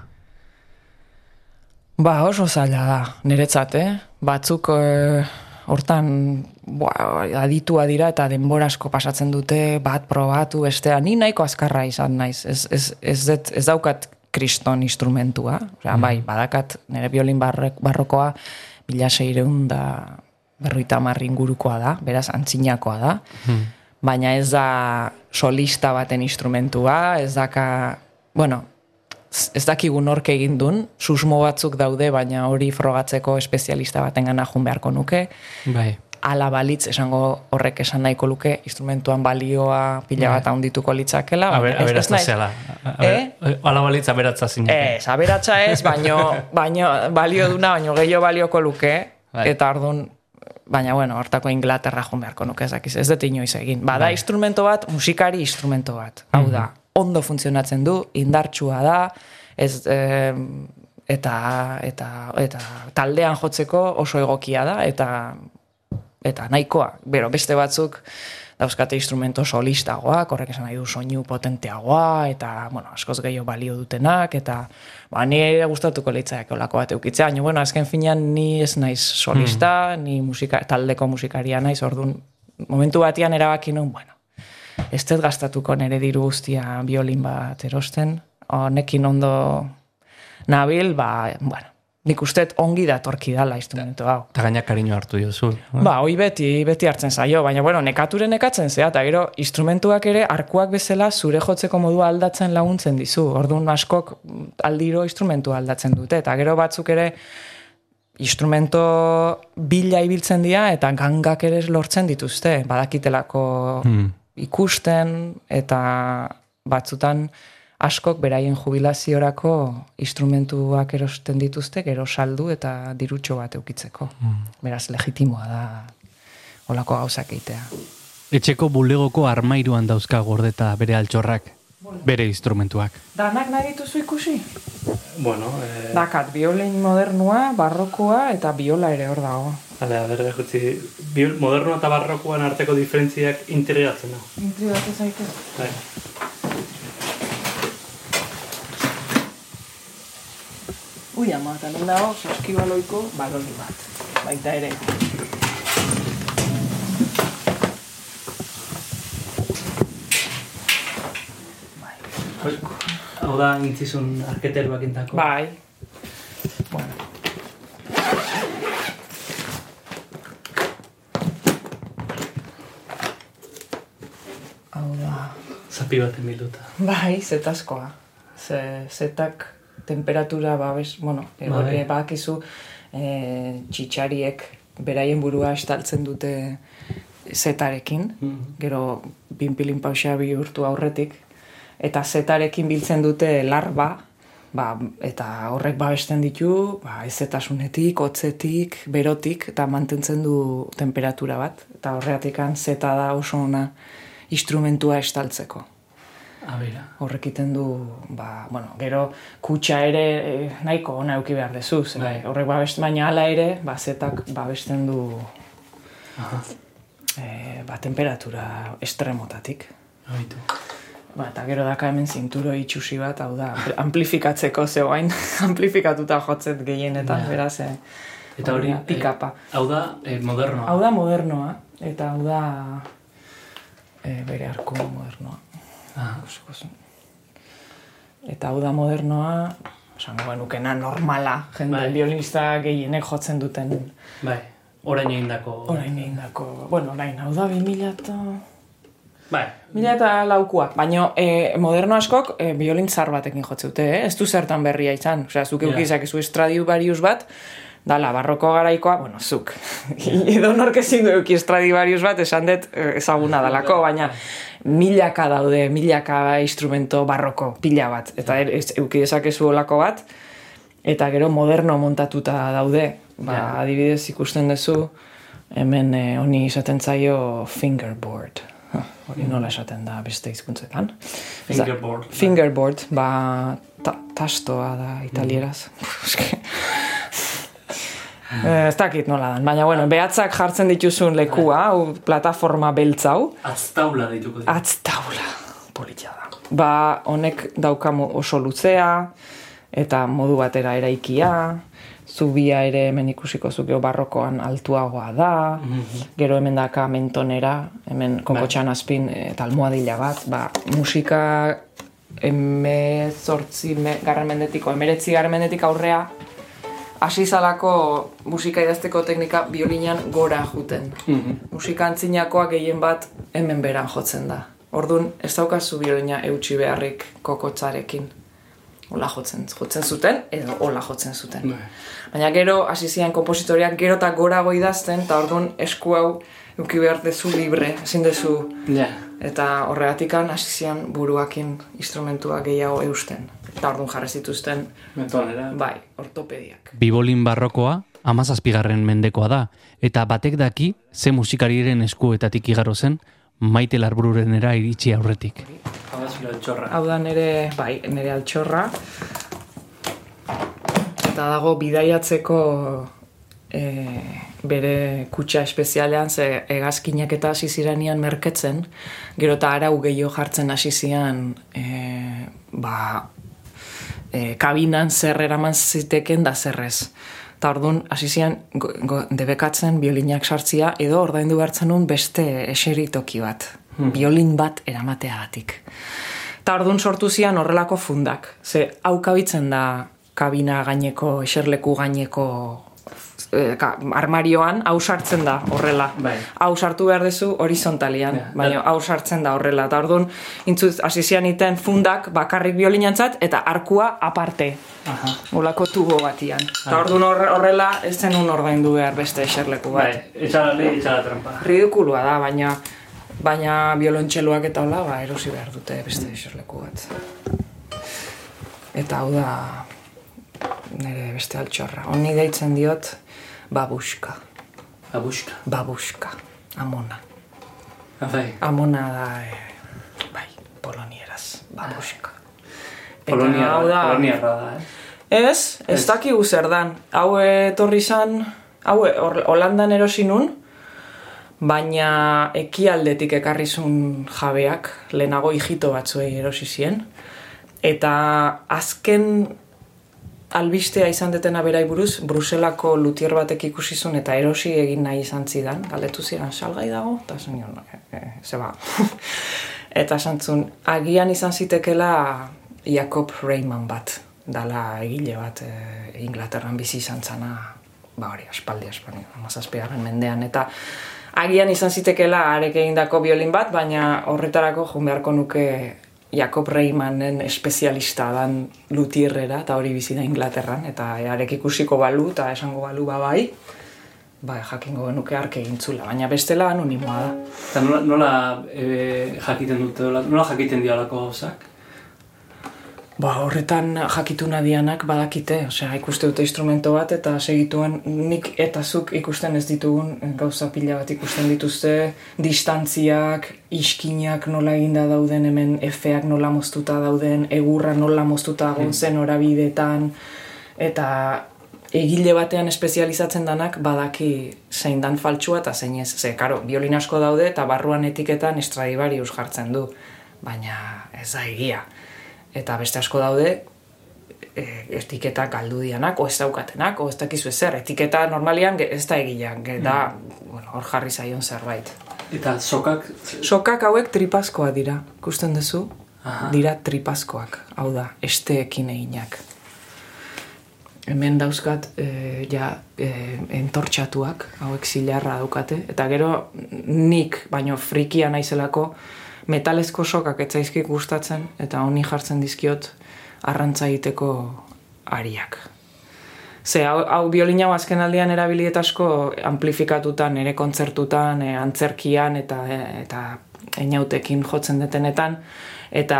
Ba, oso zaila da, niretzat, eh? Batzuk eh, hortan ba, aditua dira eta denbora asko pasatzen dute, bat probatu, bestea, ni nahiko azkarra izan naiz. Ez, ez, ez, det, ez daukat kriston instrumentua, Osea, bai, badakat nire biolin barrek, barrokoa, mila seireun da berroita hamar ingurukoa da, beraz antzinakoa da, baina ez da solista baten instrumentua, ez daka, bueno, ez ez dakigu nork egin dun, susmo batzuk daude, baina hori frogatzeko espezialista baten gana jun beharko nuke, Bai. ala balitz esango horrek esan nahiko luke, instrumentuan balioa pila bat handituko litzakela. A ber, baina ez- ez aberatza naiz- zehala. A ber, Eh? Ala balitz aberatza zineke. Ez, aberatza ez, baino, baino balio duna, baino gehiago balioko luke, Bai. eta orduan, baina bueno, hortako Inglaterra joan beharko nuke ez dakiz, ez dut inoiz egin. Bada Bai. instrumento bat, musikari instrumento bat. Hau da, ondo funtzionatzen du, indartsua da, ez, eh, eta, eta, eta taldean jotzeko oso egokia da, eta eta nahikoa. Bero, beste batzuk dauzkate instrumento solistagoak, horrek esan nahi du soinu potenteagoa, eta, bueno, askoz gehiago balio dutenak, eta, ba, ni gustatuko leitzaiak olako bat eukitzea, baina, bueno, azken finean ni ez naiz solista, ni musika, taldeko musikaria naiz, orduan, momentu batian erabaki nun, bueno, ez dut gastatuko nire diru guztia biolin bat erosten, honekin ondo nabil, ba, bueno, nik uste ongi datorki dala instrumento hau. Eta gainak kariño hartu diozu. Ba, hoi beti, beti hartzen zaio, baina bueno, nekaturen nekatzen zea, eta gero instrumentuak ere arkuak bezala zure jotzeko modua aldatzen laguntzen dizu. Orduan askok aldiro instrumentua aldatzen dute, eta gero batzuk ere instrumento bila ibiltzen dira eta gangak ere lortzen dituzte, badakitelako Hmm. ikusten eta batzutan askok beraien jubilaziorako instrumentuak erosten dituzte, gero saldu eta dirutxo bat eukitzeko. Beraz, legitimoa da olako gauzak eitea. Etxeko bulegoko armairuan dauzka gordeta bere altxorrak, bere instrumentuak. Danak nahi dituzu ikusi? Bueno, eh, Dakat, biolin modernua, barrokoa eta biola ere hor dago. Bale, a ber, jutzi, bi- moderno eta barrokoan arteko diferentziak integratzen da. Intrigatu zaitez. Bai. Ui, ama, eta non dago, saskibaloiko baloni bat. Baita ere. Hau da, intzizun arketeruak intako. Bai. Bueno. Hau da. Zapi baten bilduta. Bai, zetaskoa. Ze, zetak temperatura, ba, bez, bueno, Bai. bakizu e, txitxariek beraien burua estaltzen dute zetarekin, Mhm. gero pinpilin pausa bihurtu aurretik, eta zetarekin biltzen dute larba, ba, eta horrek babesten ditu, ba, ezetasunetik, hotzetik, berotik, eta mantentzen du temperatura bat, eta horregatik zeta da oso ona instrumentua estaltzeko. Horrek iten du, ba, bueno, gero kutsa ere eh, nahiko ona euki behar dezu, Bai. horrek babest, baina hala ere, ba, zetak babesten du Aha. e, ba, temperatura estremotatik. Haitu. Ba, eta gero daka hemen zinturo itxusi bat, hau da, amplifikatzeko zegoain, amplifikatuta jotzet gehienetan, Ja. beraz, eh, Eta hori, pikapa. hau da, eh, modernoa. Hau da modernoa, eta hau da e, bere arku modernoa. Ah. Eta hau da modernoa, esango genukena normala, jende Bai. violinista gehienek jotzen duten bai, orain egindako. orain egindako, bueno, orain, hau da 2000 eta... Bai, 2000 eta laukua, baina e, moderno askok e, violin zar batekin jotzeute, eh? ez du zertan berria izan. Osea, zuk eukizak ezu Stradivarius bat, dala, barroko garaikoa, bueno, zuk. Edo nork ezin du euki Stradivarius bat, esan dut eh, ezaguna dalako, baina milaka daude, milaka instrumento barroko, pila bat. Eta er, ez, euki dezakezu olako bat, eta gero moderno montatuta daude. Ba, Ja. adibidez ikusten duzu, hemen eh, honi izaten zaio fingerboard. Ha, Hori nola esaten da beste hizkuntzetan. Fingerboard. Fingerboard, ba, ta, tastoa da italieraz. Eh, ez dakit nola dan, baina bueno, behatzak jartzen dituzun lekua, hau plataforma beltz hau, Atztaula dituko dira. atztaula, politia da. Ba, honek daukamu oso luzea, eta modu batera eraikia, zubia ere hemen ikusiko zukeo barrokoan altuagoa da, gero hemen daka mentonera, hemen kokotxan azpin eh, eta almohadila bat, ba, musika emezortzi me, garren mendetiko, emeretzi garren mendetik aurrea, hasi zalako musika idazteko teknika biolinan gora juten. Musika antzinakoa gehien bat hemen beran jotzen da. Orduan, ez daukazu biolina eutxi beharrik kokotzarekin. Ola jotzen, jotzen zuten, edo ola jotzen zuten. Baina gero, hasi zian kompositoreak gero eta gorago idazten, eta orduan esku hau euki behar dezu libre, ezin dezu. Ja. Eta horregatikan hasi zian buruakin instrumentua gehiago eusten. Eta orduan jarri zituzten, Mentonera. bai, ortopediak. Bibolin barrokoa amazazpigarren mendekoa da, eta batek daki ze musikariren eskuetatik igaro zen maite larbururenera iritsi aurretik. Hau da zure altxorra. Hau da nere, bai, nere altxorra. Eta dago bidaiatzeko e, bere kutsa espezialean, ze hegazkinak eta hasi ziranian merketzen, gero eta arau gehiago jartzen hasi zian, e, ba, e, kabinan zer eraman ziteken da zerrez. Eta orduan, hasi zian debekatzen biolinak sartzia, edo ordaindu behartzen nun beste eseritoki bat. Biolin bat eramateagatik. Eta orduan sortu zian horrelako fundak. Ze hau kabitzen da kabina gaineko, eserleku gaineko eh, ka, armarioan, hau sartzen da horrela. Bai. Hau sartu behar duzu horizontalian, Ja, baina hau sartzen da horrela. Eta orduan, intzuz, hasi zian iten fundak bakarrik biolinantzat eta arkua aparte. Aha. Olako tubo batian. Eta orduan horre- horrela ez zenun ordaindu behar beste eserleku bat. Bai, etxala le, etxala trampa. Ridikulua da, baina baina biolontxeloak eta hola, ba, erosi behar dute beste eserleku bat. Eta hau da nire beste altxorra. Honi deitzen diot babuska. Abuska. Babuska. Amona. Ah, bai. Amona da, e, bai, polonieraz. Babuska. Eta Polonia, hau da, Poloniarra da, eh? Ez, ez dakigu zer dan. Hau etorri zan Hau, Hor- Holandan erosi nun, baina ekialdetik ekarrizun jabeak, lehenago hijito batzuei erosi zien. Eta azken albistea izan detena berai buruz, Bruselako lutier batek ikusi zuen eta erosi egin nahi izan zidan. Galdetu zidan, salgai dago? Eta zen e, e, zeba. eta esan agian izan zitekela Jacob Rayman bat, dala egile bat e, Inglaterran bizi izan zana, ba hori, aspaldi, aspaldi, amazazpiaren mendean, eta agian izan zitekela arek egindako biolin bat, baina horretarako joan beharko nuke Jacob Raymanen espezialista dan lutierrera, eta hori bizi da Inglaterran, eta arek ikusiko balu, eta esango balu ba bai, ba, jakingo genuke ark egintzula, baina bestela anonimoa da. Eta nola, nola e, jakiten dute, nola jakiten dialako gauzak? Ba, horretan jakitu nadianak badakite, osea, ikuste dute instrumento bat eta segituen nik eta zuk ikusten ez ditugun gauza pila bat ikusten dituzte, distantziak, iskinak nola eginda dauden hemen, efeak nola moztuta dauden, egurra nola moztuta dagoen zen orabidetan, eta egile batean espezializatzen danak badaki zein dan faltsua eta zein ez. Ze, karo, biolin asko daude eta barruan etiketan Stradivarius jartzen du, baina ez da egia eta beste asko daude e, etiketa galdu dianak, o ez daukatenak, o ez dakizu ezer, etiketa normalian ez da egilean, da, bueno, hor jarri zaion zerbait. Eta sokak, Sokak hauek tripazkoa dira, ikusten duzu? Aha. Dira tripazkoak, hau da, esteekin eginak. Hemen dauzkat, e, ja, e, entortxatuak, hauek zilarra daukate, eta gero nik, baino frikia naizelako, metalezko sokak etzaizkik gustatzen, eta honi jartzen dizkiot arrantza egiteko ariak. Ze, hau, hau biolin hau azken aldean erabiliet asko amplifikatutan, ere kontzertutan, e, antzerkian eta, e, eta einautekin jotzen detenetan, eta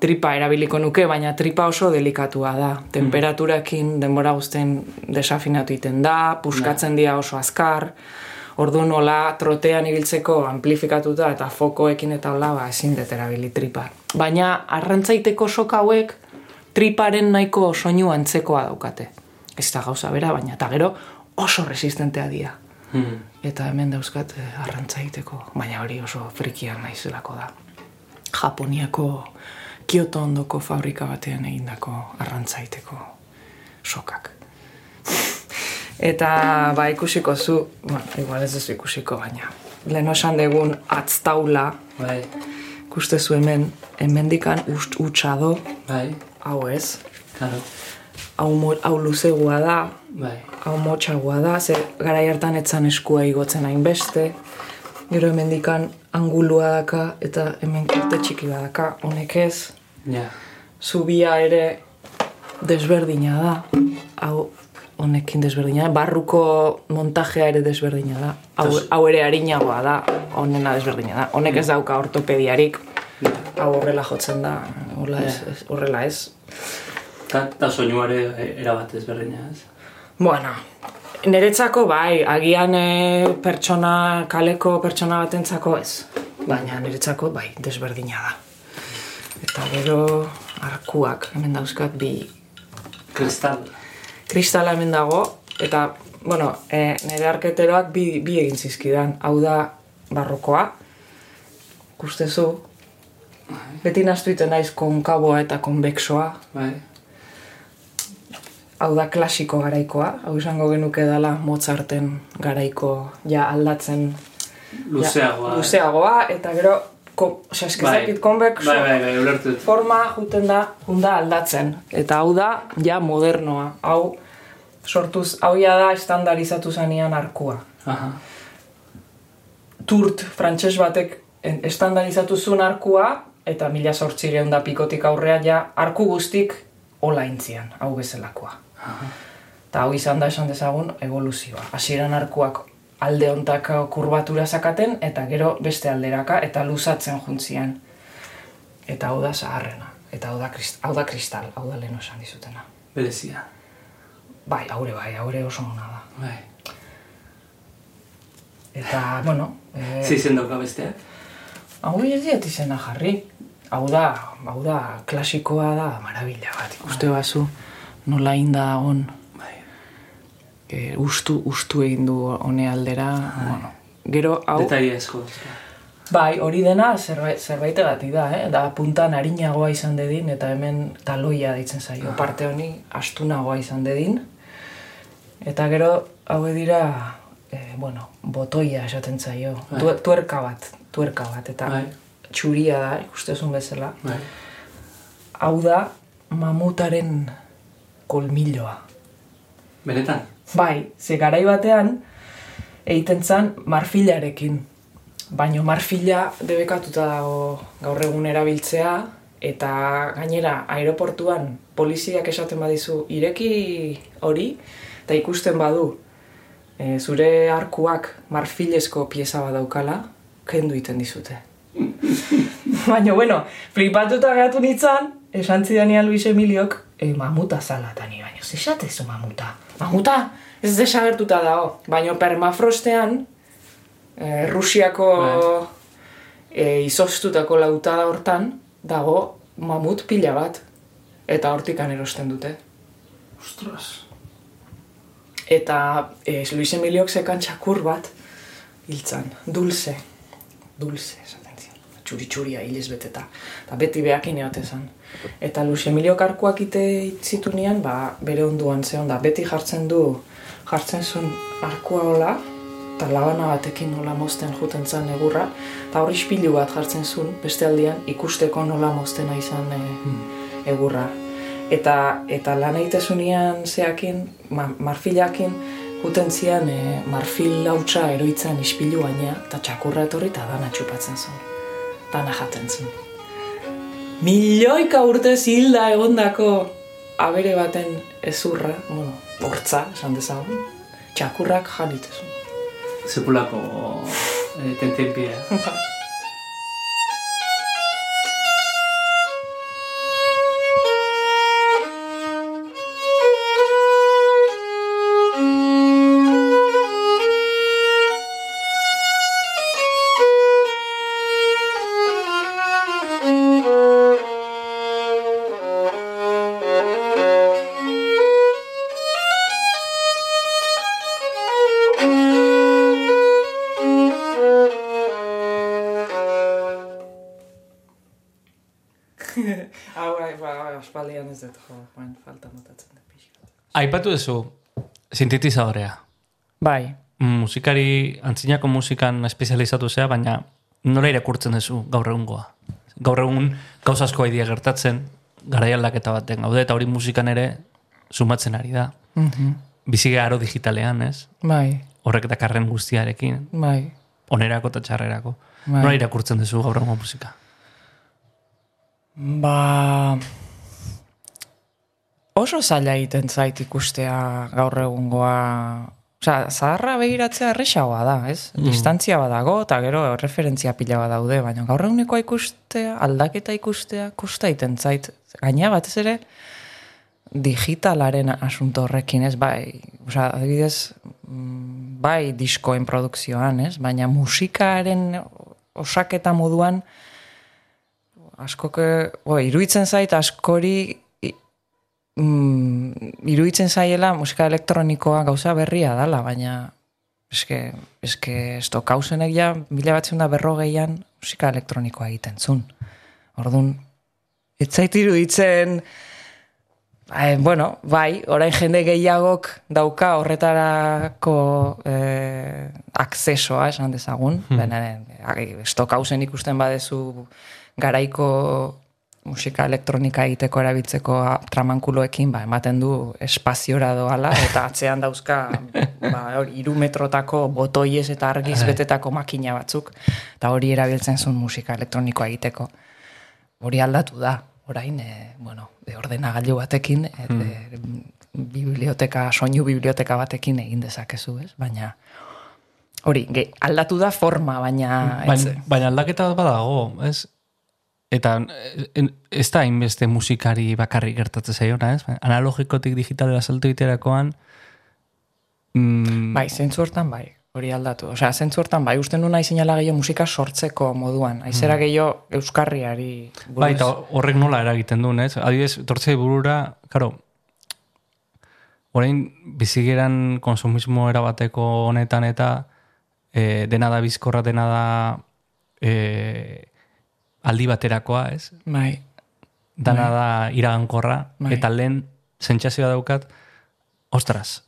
tripa erabiliko nuke, baina tripa oso delikatua da. Temperaturakin denbora guztien desafinatu iten da, puskatzen dira oso azkar, Orduan nola trotean ibiltzeko amplifikatuta eta fokoekin eta hola ba, ezin dut erabili tripa. Baina arrantzaiteko soka hauek triparen nahiko soinu antzekoa daukate. Ez da gauza bera, baina eta gero oso resistentea dira. hmm. Eta hemen dauzkat eh, arrantza egiteko, baina hori oso frikia naizelako da. Japoniako Kyoto ondoko fabrika batean egindako arrantza egiteko sokak. Eta ba ikusiko zu, bueno, igual ez duzu ikusiko, baina lehen esan degun atztaula, bai, ikuste zu hemen, hemendikan ust utxa do, bai, hau ez, karo, hau, hau luzegua da, bai, hau motxagoa da, ze garai hartan etzan eskua igotzen hainbeste, gero hemendikan angulua daka, eta hemen kirte txiki badaka, honek ez, ja, zubia ere desberdina da, hau honekin desberdina barruko montajea ere desberdina da, hau, hau ere harinagoa da, honena desberdina da, honek ez dauka ortopediarik, hau horrela jotzen da, horrela ez, horrela ez. Ta, ta soinuare erabat ezberdina, ez? Bueno, niretzako bai, agian e, pertsona, kaleko pertsona batentzako ez, baina niretzako bai, desberdina da. Eta gero arkuak, hemen dauzkat bi Kristal. Kristala hemen dago, eta, bueno, e, nire arketeroak bi, bi egin zizkidan. Hau da barrokoa, ikustezu, beti naztuiten naiz konkaboa eta konbexoa, Bai, hau da klasiko garaikoa, hau izango genuke dela Mozarten garaiko ja aldatzen luzeagoa. ja, luzeagoa, eta gero, ko, eskizakit konbexo, Bai, bai, bai, forma juten da, junda aldatzen. Eta hau da, ja modernoa. Hau, sortuz, hau ja da estandarizatu zanean arkua. Aha, Turt, frantses batek estandarizatu zuen arkua, eta mila sortzireun da pikotik aurrea ja, arku guztik hola intzian, hau bezalakoa. Eta hau izan da esan dezagun evoluzioa. Hasieran arkuak alde hontaka kurbatura zakaten, eta gero beste alderaka, eta luzatzen juntzian. Eta hau da zaharrena. Eta hau da, krist, hau da kristal, hau da lehen esan dizutena. berezia. Bai, haure bai, haure oso ona da. Bai. Eta, bueno, e, Ze izen dauka besteak? hau ez diat izena jarri. Hau da, hau da, klasikoa da, marabila bat, ikuste bazu, nola inda on. Bai. e, ustu, ustu egin du hone aldera. Bueno, gero, hau... Detaile asko. Bai, hori dena zerbait, zerbaitegatik da, eh? Da puntan harinagoa izan dedin, eta hemen taloia deitzen zaio. Parte honi astunagoa izan dedin. Eta gero, hau dira, eh, bueno, botoia esaten zaio. Tu, tuerka bat, tuerka bat, eta Bai. txuria da, ikustezun bezala. Bai. Hau da, mamutaren kolmiloa. Benetan? Bai, ze garai batean egiten zan marfilarekin. Baina marfila debekatuta dago gaur egun erabiltzea eta gainera aeroportuan poliziak esaten badizu ireki hori eta ikusten badu e, zure arkuak marfilezko pieza bat daukala, kendu iten dizute. Baina, bueno, flipatuta gehatu nintzen, esan zidanian Luis Emiliok, e, mamuta zala eta ni baina, zesatezu mamuta? Mamuta, ez desagertuta dago, baina permafrostean, e, Rusiako e, izoztutako lautada hortan, dago mamut pila bat, eta hortikan erosten dute. Ostras. Eta e, Luis Emiliok zekan txakur bat, hiltzan, dulce, dulce, esaten zion, txuri-txuria hilez beteta, eta beti behakin eote zan. Eta Luis Emilio karkuak ite itzitunean, ba, bere onduan zeon da, beti jartzen du, jartzen zuen arkua hola, eta labana batekin nola mozten juten zan egurra, eta hori ispilu bat jartzen zuen, beste aldian, ikusteko nola moztena izan e, egurra. Eta, eta lan egitezunean zeakin, ma, marfilakin, juten zian e, marfil hautsa eroitzen ispilu baina, eta txakurra etorri eta dana txupatzen zuen. Dana jaten zuen. Milioika urte hilda egondako abere baten ezurra, bueno, hortza, esan dezagun, txakurrak janitezun. Sepulako eh, tentenpia. aspaldian ez dut, jo, bain, falta motatzen da pixka. Aipatu duzu sintetizadorea. Bai, Musikari, antzinako musikan espezializatu zea, baina nola irakurtzen duzu gaur egungoa? Gaur egun gauza asko gertatzen, garai aldaketa baten gaude, eta hori musikan ere sumatzen ari da. Bizige aro digitalean, ez? bai, Horrek dakarren guztiarekin, bai. onerako eta txarrerako. Bai. Nola irakurtzen duzu gaur egungo musika? Ba... Oso zaila egiten zait ikustea gaur egungoa... Osea, zaharra begiratzea erresagoa da, ez? Distantzia badago, eta gero referentzia pila bat daude, baina gaur egunekoa ikustea, aldaketa ikustea, kosta egiten zait. Gaina batez ere, digitalaren asunto horrekin, ez? Bai, osea, adibidez, mm, bai diskoen produkzioan, ez? Baina musikaren osaketa moduan, askoke, bo, iruditzen zait askori mm, iruditzen zaiela musika elektronikoa gauza berria dala, baina eske, eske estokausenek ja mila batzen da berrogeian musika elektronikoa egiten zun. Orduan, ez zait iruditzen Eh, bueno, bai, orain jende gehiagok dauka horretarako eh, akzesoa, esan dezagun. Hmm. Stockhausen ikusten badezu garaiko musika elektronika egiteko erabiltzeko tramankuloekin, ba, ematen du espaziora doala, eta atzean dauzka ba, hori, iru metrotako botoiez eta argiz betetako makina batzuk, eta hori erabiltzen zuen musika elektronikoa egiteko. Hori aldatu da, orain, e, bueno, e, ordenagailu batekin, e, e, biblioteka, soinu biblioteka batekin egin dezakezu, ez? Baina, hori, ge, aldatu da forma, baina... Baina, baina aldaketa bat badago, ez? Eta eh, ez da hainbeste musikari bakarrik gertatzen zaiona, ez? Analogikotik digitalera salto iterakoan mm, Bai, zentzu hortan bai, hori aldatu. Osea, zentzu hortan bai, usten nuna izinala gehiago musika sortzeko moduan. Aizera gehiago euskarriari buruz. Bai, eta horrek nola eragiten duen, ez? Adibidez, tortzei burura, karo, orain bizigeran konsumismo erabateko honetan eta e, dena da bizkorra, dena da e, aldi baterakoa, ez? Bai, Dana da iragankorra, Bai. eta lehen sentsazioa daukat, ostras,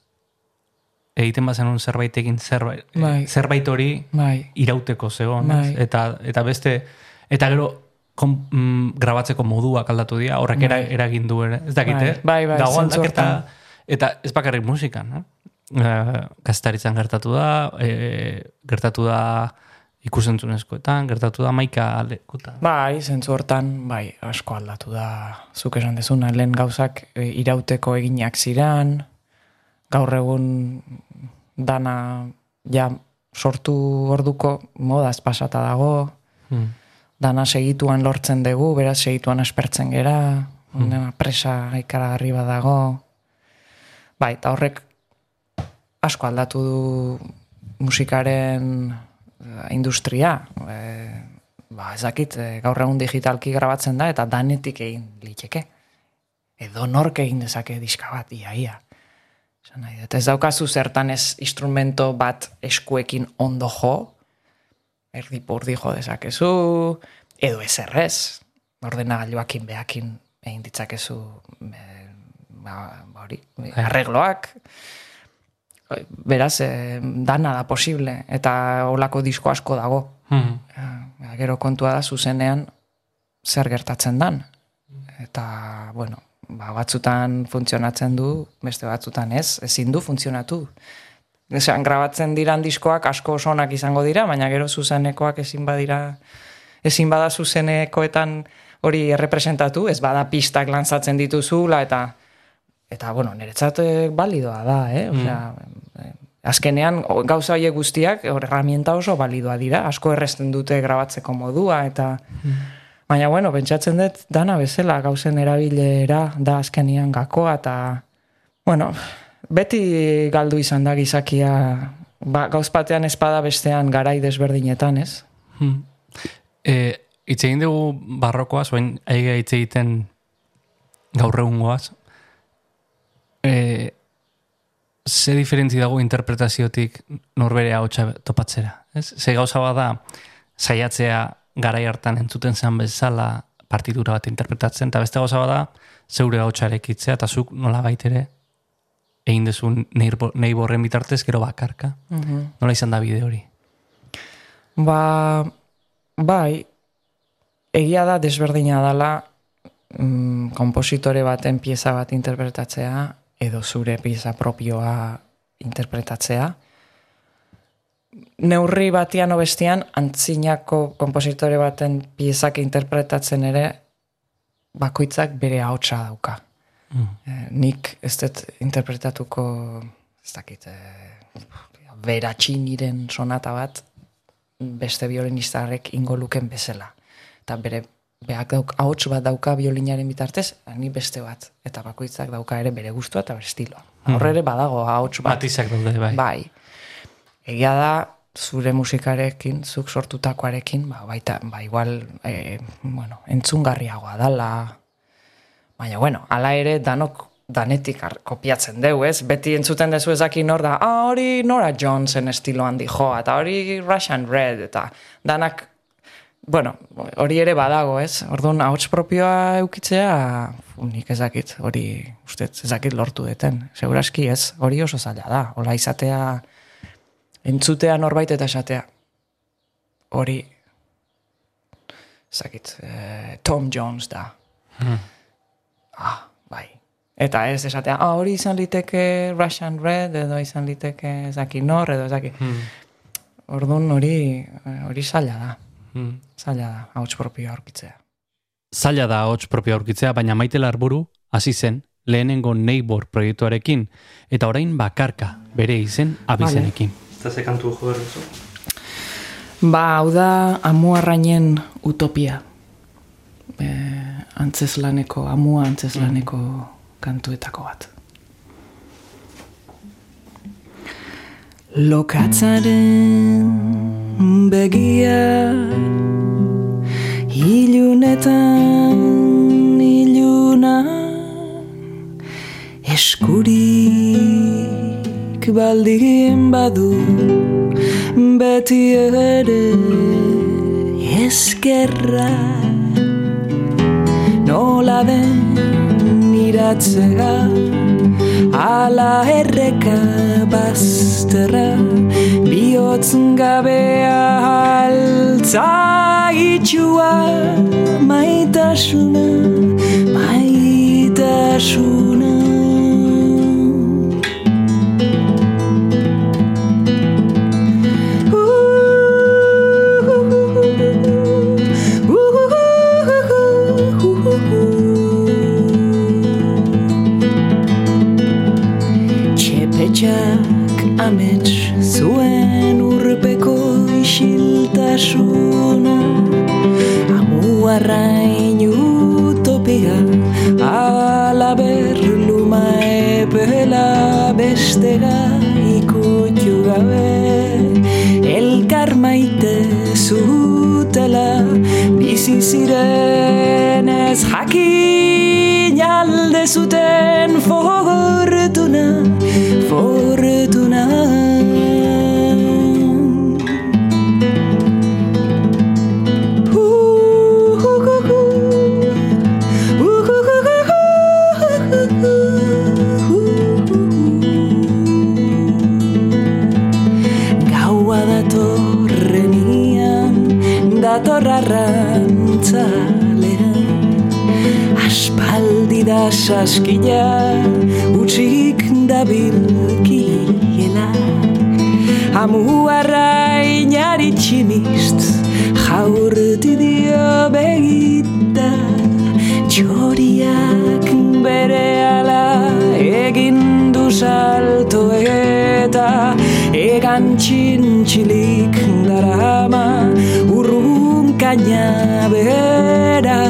egiten bazenun zerbait egin zerbait, Bai. zerbait hori bai, irauteko zegoen, Bai. eta, eta beste, eta gero kom, mm, grabatzeko moduak aldatu dira, horrek era, eragin du ere, ez dakit, Bai. eh? Bai, bai, Dago aldaketa, eta ez bakarrik musikan, eh? Uh, gertatu da, e, gertatu da ikusentzunezkoetan, gertatu da maika lekutan. Bai, zentzu hortan, bai, asko aldatu da, zuk esan dezuna, lehen gauzak e, irauteko eginak ziran, gaur egun dana ja sortu orduko modaz pasata dago, Hmm. dana segituan lortzen dugu, beraz segituan aspertzen gera, dena presa ikaragarri bat dago. Bai, eta horrek asko aldatu du musikaren industria. E, ba, ez dakit, eh, gaur egun digitalki grabatzen da, eta danetik egin liteke. Edo nork egin dezake diska bat, ia, ia. Nahi ez daukazu zertan ez instrumento bat eskuekin ondo jo, erdi burdi jo dezakezu, edo ez errez, ordenagailuakin behakin egin ditzakezu e, ba, ba hori, arregloak, beraz, e, dana da posible, eta olako disko asko dago. Hmm. Ja, gero kontua da zuzenean zer gertatzen dan. Eta, bueno, ba, batzutan funtzionatzen du, beste batzutan ez, ezin du funtzionatu. Esan, grabatzen diran diskoak asko oso onak izango dira, baina gero zuzenekoak ezin badira, ezin bada zuzenekoetan hori errepresentatu, ez bada pistak lanzatzen dituzula, eta, eta bueno, niretzat eh, balidoa da, eh? Osea, eh, azkenean gauza horiek guztiak hor herramienta oso balidoa dira, asko erresten dute grabatzeko modua, eta baina bueno, pentsatzen dut dana bezala gauzen erabilera da azkenean gakoa, eta bueno, beti galdu izan da gizakia ba, gauz batean espada bestean garai desberdinetan, ez? Hmm. E, hitz egin dugu barrokoaz, oain aigea hitz egiten gaur egungoaz. E, ze diferentzi dago interpretaziotik norbere ahotsa topatzera. Ez? Ze gauza bada saiatzea garai hartan entzuten zen bezala partitura bat interpretatzen, eta beste gauza bada zeure ahotsa erekitzea, eta zuk nola baitere egin dezu nahi borren bitartez, gero bakarka. Nola izan da bide hori? Ba, bai, egia da desberdina dala mm, kompositore baten pieza bat interpretatzea edo zure pieza propioa interpretatzea. Neurri batian obestian, antzinako kompositore baten piezak interpretatzen ere bakoitzak bere ahotsa dauka. Eh, nik ez dut interpretatuko, ez dakit, eh, beratxiniren sonata bat, beste violinistarrek ingo luken bezala. Eta bere beak dauk, ahots bat dauka violinaren bitartez, ni beste bat. Eta bakoitzak dauka ere bere gustua eta bere estiloa. Horre ere badago ahots bat. Matizak daude, bai. Bai. Egia da, zure musikarekin, zuk sortutakoarekin, ba, baita, ba, igual, e, bueno, entzungarriagoa dala. Baina, bueno, ala ere, danok danetik kopiatzen deu, ez? Beti entzuten dezu ezaki nor da, ah, hori Nora Jonesen estiloan dijoa, eta hori Russian Red, eta danak, bueno, hori ere badago, ez? Orduan, ahots propioa eukitzea, nik ezakit, hori, ustez, ezakit lortu deten. Seguraski ez, hori oso zaila da. Ola izatea, entzutea norbait eta esatea. Hori, ezakit, eh, Tom Jones da. Ah, bai. Eta ez esatea, ah, hori izan liteke Russian Red, edo izan liteke ezaki nor, edo ezaki. Orduan hori, hori zaila da. Hmm. Zaila da, hauts propioa aurkitzea. Zaila da hots propio aurkitzea, baina maite larburu hasi zen lehenengo Neighbor proiektuarekin eta orain bakarka bere izen abizenekin. Eta ze kantu jo berrezu? Ba, hau da amuarrainen utopia. E, antzeslaneko, amua antzeslaneko kantuetako bat. Lokatzaren begia ilunetan iluna eskuri baldin badu beti ere eskerra. Nola den iratzea ala erreka bazterra bihotz gabea altza itxua maitasuna maitasuna Amuarrain utopia alaber luma epela bestega ikutu gabe Elkar maite zutela bizi ziren ez jakin alde zuten fortuna, Da saskina, utxik dabilkiela Amuarrainari tximist, jaurti dio begita. Txoriak bere ala egin du salto eta Egan txintxilik darama kaina bera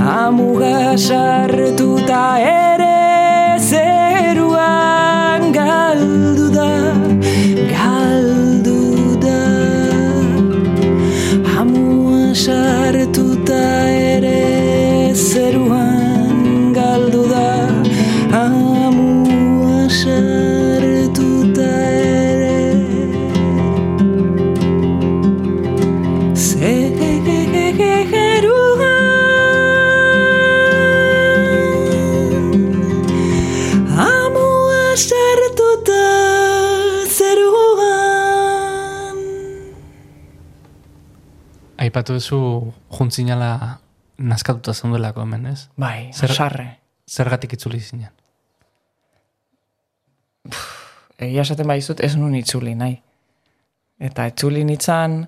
Amuga sartuta ere zeruan galdu da, galdu da. Amua sartuta ere zeruan galdu da Amua sartuta ere zeruan Aipatu duzu juntzinala naskatuta zeundelako hemen, ez? Bai, Zer- sarre. Zergatik itzuli zinen. Egia esaten baizut ez nun itzuli nahi. Eta itzuli nintzen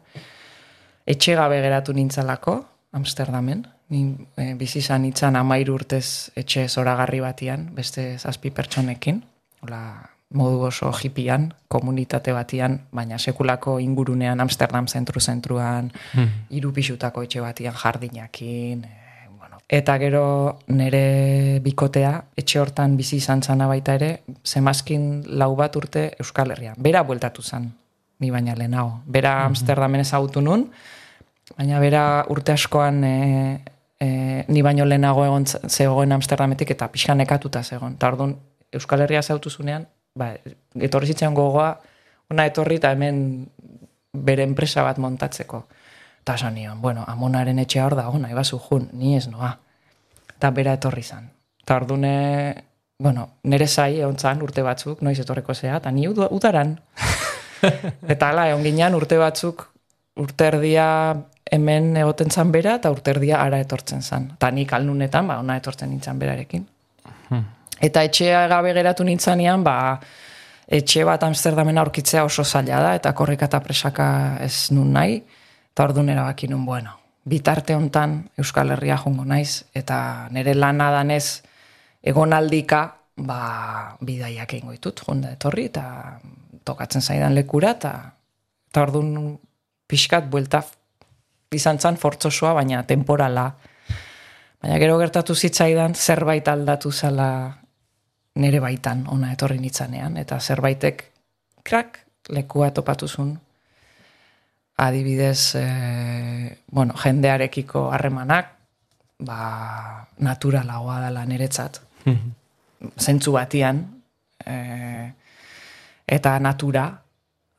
etxe gabe geratu nintzalako, Amsterdamen. Ni e, bizi izan nintzen amairu urtez etxe zoragarri batian, beste zazpi pertsonekin. Hola, modu oso hipian, komunitate batian, baina sekulako ingurunean Amsterdam zentru-zentruan, hiru pisutako etxe batian jardinakin, e, bueno. Eta gero nire bikotea, etxe hortan bizi izan zana baita ere, zemazkin lau bat urte Euskal Herrian. Bera bueltatu zan, ni baina lehenago. Bera Amsterdamen ezagutu nun, baina bera urte askoan e, e, ni baino lehenago egon zegoen Amsterdametik eta pixka nekatuta zegoen. Eta orduan Euskal Herria zautu zunean, ba, etorri zitzen gogoa, ona etorri eta hemen bere enpresa bat montatzeko. Eta esan nion, bueno, amonaren etxea hor dago, nahi bazu jun, ni ez noa. Eta bera etorri zan. Eta ordune, bueno, nire zai egon zan urte batzuk, noiz etorreko zea, eta ni uda- udaran. eta hala, egon ginean urte batzuk, urte erdia hemen egoten zan bera, eta urte erdia ara etortzen zan. Eta nik alnunetan, ba, ona etortzen nintzen berarekin. Eta etxea gabe geratu nintzanean, ba, etxe bat Amsterdamen aurkitzea oso zaila da, eta korrika eta presaka ez nun nahi, eta orduan erabaki nun, bueno, bitarte hontan Euskal Herria jongo naiz, eta nire lana danez egonaldika, ba, bidaiak egingo ditut, jonda etorri, eta tokatzen zaidan lekura, eta, eta orduan pixkat buelta izan zan fortzosoa, baina temporala. Baina gero gertatu zitzaidan zerbait aldatu zala nere baitan ona etorri nitzanean, eta zerbaitek krak lekua topatu zun. Adibidez, e, bueno, jendearekiko harremanak, ba, naturalagoa dela niretzat. Zentzu batian, e, eta natura,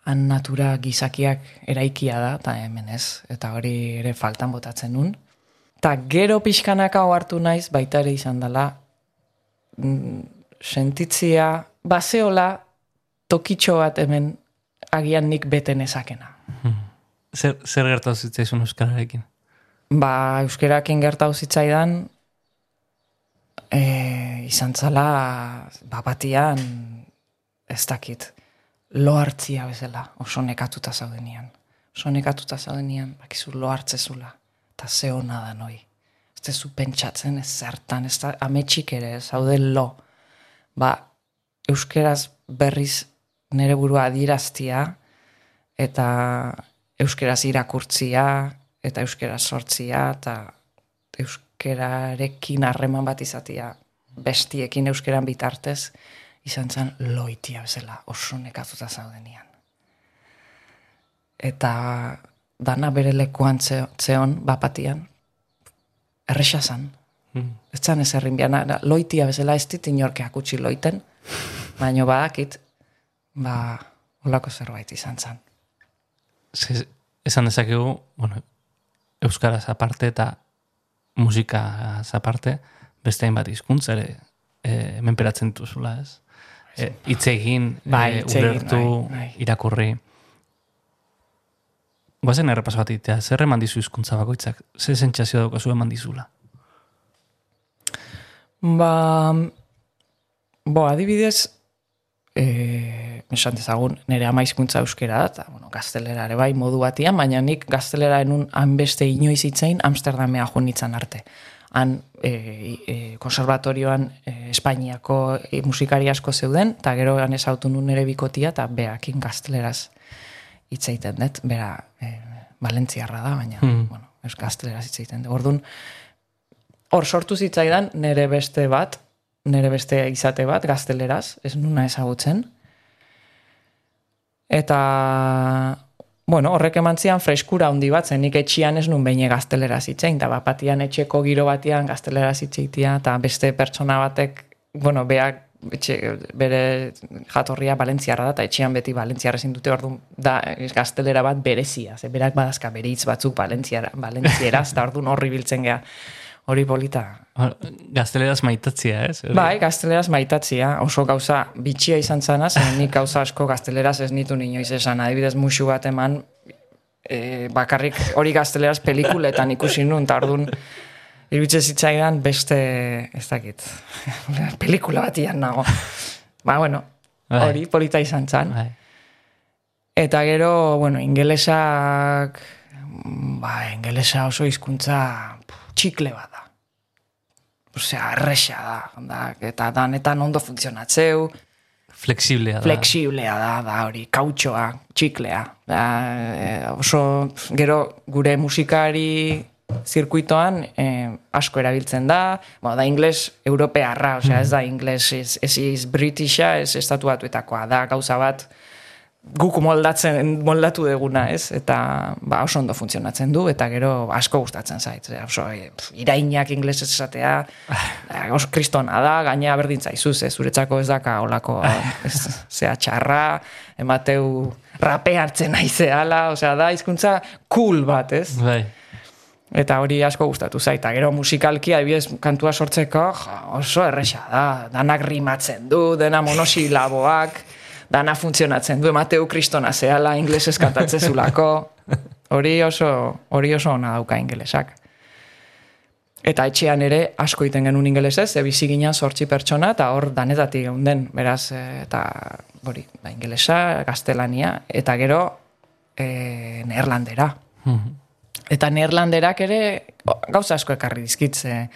han natura gizakiak eraikia da, eta hemen ez, eta hori ere faltan botatzen nun. Ta gero pixkanaka hartu naiz, baita ere izan dela, mm, sentitzia, baseola, tokitxo bat hemen agian nik bete nezakena. Zer, zer gertatu zitzaizun euskararekin? Ba, euskerakin gertau zitzaidan, e, izan zala, ba, batian, ez dakit, lo hartzia bezala, oso nekatuta zaudenian. Oso nekatuta zaudenian, bakizu lo hartzezula, eta ze hona da noi. Ez tezu pentsatzen, ez zertan, ez da, ametxik ere, zaude lo. Ba, euskeraz berriz nere burua adiraztia, eta euskeraz irakurtzia, eta euskeraz sortzia, eta euskerarekin harreman bat izatia, bestiekin euskeran bitartez, izan zen loitia bezala, oso nekatuta zaudenian. Eta dana bere lekuan ze- zeon, bapatian, erresa zan. Ez zan ez errin biana, loitia bezala ez dit inorkeak utzi loiten, baino badakit, ba, olako zerbait izan zen. Ze, esan dezakegu, bueno, euskaraz aparte eta musika aparte, beste hainbat hizkuntza ere e, menperatzen dituzula, ez? E, hitz egin, Bai, e, ulertu, bai, bai. irakurri. Goazen errepaso bat itea, zer eman dizu hizkuntza bakoitzak? Ze sentsazio daukazu eman dizula? Ba, bo, adibidez, e, esan dezagun, nire ama hizkuntza euskera da, eta, bueno, gaztelera ere bai modu batian, baina nik gaztelera enun hanbeste inoiz itzein Amsterdamea joan nintzen arte. Han e, e, konservatorioan e, Espainiako e, musikari asko zeuden, eta gero han ezautu nun nire bikotia, eta beakin gazteleraz hitz egiten dut, bera e, Valentziarra da, baina, Hmm. bueno, gazteleraz hitz egiten dut. Orduan, hor sortu zitzaidan nire beste bat, nire beste izate bat gazteleraz, ez nuna ezagutzen. Eta, bueno, horrek eman zian freskura handi bat, zen nik etxian ez nun behin gazteleraz itzein, eta bapatian etxeko giro batian gazteleraz itzeitia, eta beste pertsona batek, bueno, beak etxe, bere jatorria Valentziarra da, eta etxean beti Valentziarra dute orduan da gaztelera bat berezia, ze berak badazka bere hitz batzuk Valentziara, Valentzieraz, eta orduan horri biltzen gea, hori polita. Hor, Gazteleraz maitatzia, ez? Bai, gazteleraz maitatzia, oso gauza bitxia izan zana, zen nik gauza asko gazteleraz ez nitu inoiz esan, adibidez musu bat eman, e, bakarrik hori gazteleraz pelikuletan ikusi nun, eta orduan, iruditze zitzaidan beste, ez dakit, pelikula batian nago. Ba, bueno, Bai. hori polita izan zan. Bai. Eta gero, bueno, ingelesak, ba, ingelesa oso hizkuntza txikle bat. Osea, erresa da, da, eta danetan ondo funtzionatzeu, Flexiblea da. flexiblea da, da hori, kautxoa, txiklea. Da, e, oso, gero, gure musikari zirkuitoan eh, asko erabiltzen da, bueno, da ingles europearra, osea, ez da ingles, ez, ez iz britisha, ez estatuatuetakoa, da gauza bat, guk moldatzen moldatu deguna, ez? Eta ba, oso ondo funtzionatzen du eta gero asko gustatzen zait. Oso e, pf, irainak inglesez esatea, eh, oso kristona da, gaina berdin zaizu, ze zuretzako ez daka olako ez, zea txarra, emateu rape hartzen naizeala, osea da hizkuntza cool bat, ez? Bai. Eta hori asko gustatu zaita. Gero musikalki, adibidez, kantua sortzeko, jo, oso erresa da. Danak rimatzen du, dena monosilaboak, dana funtzionatzen du, emateu kristona zehala, inglesez kantatzen zulako. Hori oso, hori oso ona dauka ingelesak. Eta etxean ere asko iten genuen ingelesez, ze bizi ginen sortzi pertsona, eta hor danetatik geunden, beraz, eh, eta hori, ba, ingelesa, gaztelania, eta gero e, neerlandera. Eta neerlanderak ere gauza asko ekarri dizkitze.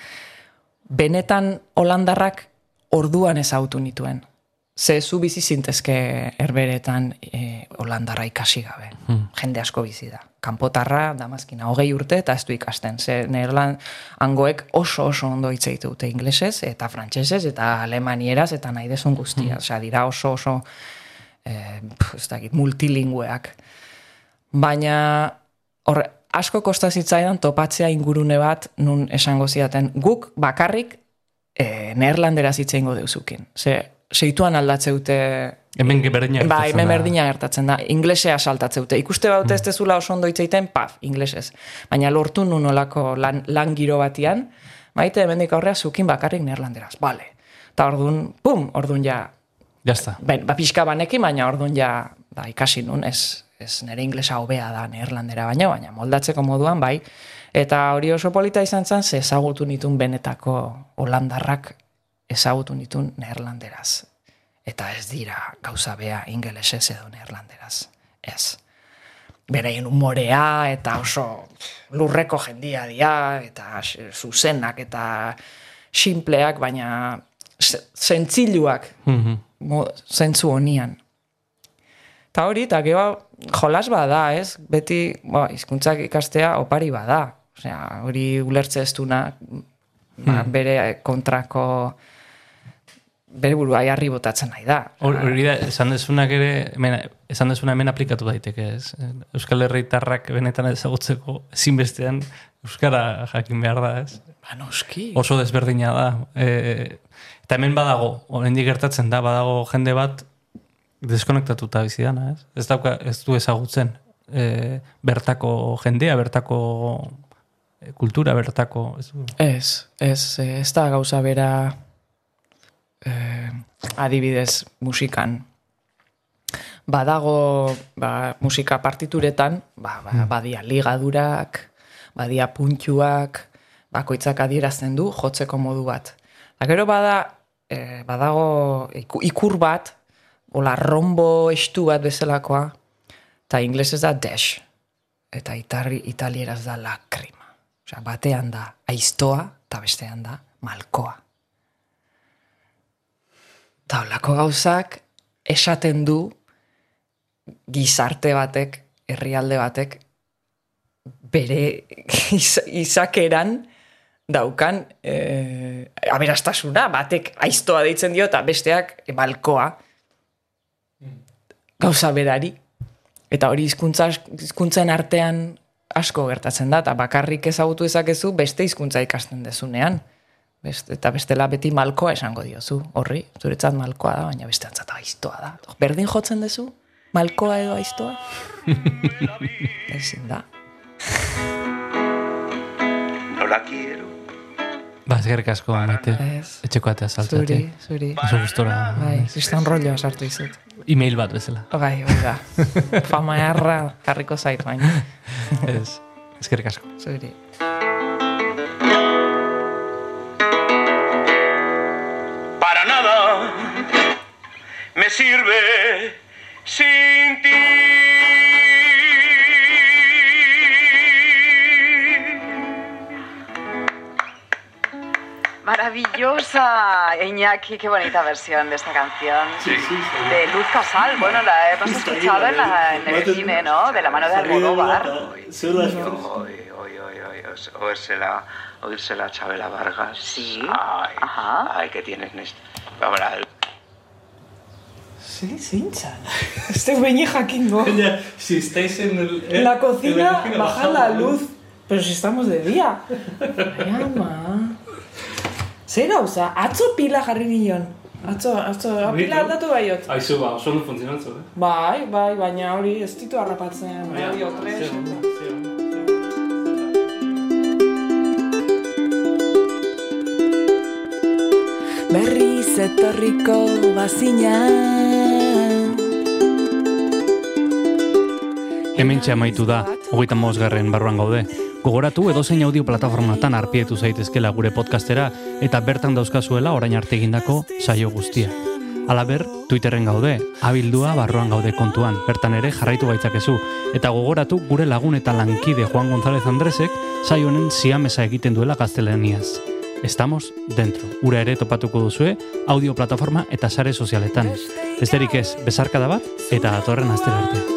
Benetan holandarrak orduan ezautu nituen. Ze zu bizi zintezke herberetan e, holandarra ikasi gabe. Jende asko bizi da. Kanpotarra, damazkina, hogei urte eta ez du ikasten. Ze neerland hangoek oso oso ondo hitz egite dute inglesez eta frantsesez eta alemanieraz eta nahi desun guztia. Osea, dira oso oso eh, pf, ez dakit, multilingueak. Baina hor, asko kosta zitzaidan topatzea ingurune bat nun esango zidaten guk bakarrik e, neerlanderaz hitz egingo deuzukin. Ze seituan aldatzeute Hemen berdina Ba, gertatzen hemen da. berdina gertatzen da. Inglesea saltatzeute. Ikuste baute ez dezula oso ondo hitz egiten, paf, inglesez. Baina lortu nun olako lan, lan giro batian, maite hemendik aurrea zukin bakarrik neerlanderaz. Bale. Eta orduan, pum, orduan ja, Ya está. ben, ba, pixka banekin, baina orduan ja, ba, ikasi nun, ez, ez nire inglesa hobea da neerlandera baina, baina moldatzeko moduan, bai. Eta hori oso polita izan zen, ze ezagutu nitun benetako holandarrak ezagutu nitun neerlanderaz. Eta ez dira gauza bea ingelesez edo neerlanderaz. Ez. Beraien umorea eta oso lurreko jendia dira, eta zuzenak eta simpleak, baina ze- zentziluak Mhm. mo, zentzu honian. Eta hori, eta gero jolas bada, ez? Beti, ba, hizkuntzak ikastea opari bada. Osea, hori ulertze ez duna, ba, bere kontrako bere burua jarri botatzen nahi da. Hor- Hori da, esan dezunak ere, hemen, esan dezuna hemen aplikatu daiteke, ez? Euskal Herritarrak benetan ezagutzeko ezinbestean Euskara jakin behar da, ez? Ba, noski. Oso desberdina da. E, eta hemen badago, oraindik gertatzen da, badago jende bat deskonektatuta bizi dana, ez? Ez, dauka, ez du ezagutzen e, bertako jendea, bertako e, kultura, bertako... Ez, du- Ez, ez, ez da gauza bera eh, adibidez musikan. Badago ba, musika partituretan, ba, ba, badia ligadurak, badia puntxuak, bakoitzak adierazten du jotzeko modu bat. Eta gero bada, eh, badago iku- ikur bat, ola rombo estu bat bezalakoa, eta inglesez da dash, eta itarri, italieraz da lakrima. Osea, batean da aiztoa, eta bestean da malkoa. Eta holako gauzak esaten du gizarte batek, herrialde batek, bere iz, izakeran daukan e, aberastasuna, batek aiztoa deitzen dio, eta besteak malkoa gauza berari. Eta hori hizkuntza hizkuntzen artean asko gertatzen da, eta bakarrik ezagutu ezakezu beste hizkuntza ikasten dezunean. Beste, eta bestela beti malkoa esango diozu, horri, zuretzat malkoa da, baina besteantzat aiztoa da. Berdin jotzen dezu? Malkoa edo aiztoa? Ezin da. No la quiero. Ba, eskerrik asko, maite. Ez. Etxeko atea Zuri, saltate. zuri. Oso gustora. Bai, zistan rolloa sartu izut. E-mail bat bezala. Bai, bai da. Fama erra jarriko zait baina. Ez. Eskerrik asko. Zuri. Me sirve sin ti. Maravillosa, Iñaki, qué bonita versión de esta canción. De Luz Casal, bueno, la hemos escuchado en, la- en el cine, ¿no? De la mano de Almodóvar. Hoy, hoy, hoy, hoy, oírsela, oírsela a Chabela Vargas. Sí, Ay, ajá. ay, que tienes Néstor. Sí, zintza. Este beñi jakingo. Si estáis en el... En la cocina baja la luz. Pero si estamos de día. Ai, ama. Zer gauza, atzo pila jarri nion. Atzo, atzo, pila aldatu baiot. Aizu, ba, oso ondo funtzionatzu, eh? Bai, bai, baina hori ez ditu harrapatzen. Radio 3. Berriz etorriko bazina Hemen amaitu da, hogeita garren barruan gaude. Gogoratu edozein audio plataformatan arpietu zaitezkela gure podcastera eta bertan dauzkazuela orain arte egindako saio guztia. Alaber, Twitterren gaude, abildua barruan gaude kontuan, bertan ere jarraitu gaitzakezu. Eta gogoratu gure lagun eta lankide Juan González Andresek saio honen siamesa egiten duela gaztelaniaz. Estamos dentro. Ura ere topatuko duzue audio plataforma eta sare sozialetan. Besterik ez, bezarkada bat eta datorren astera arte.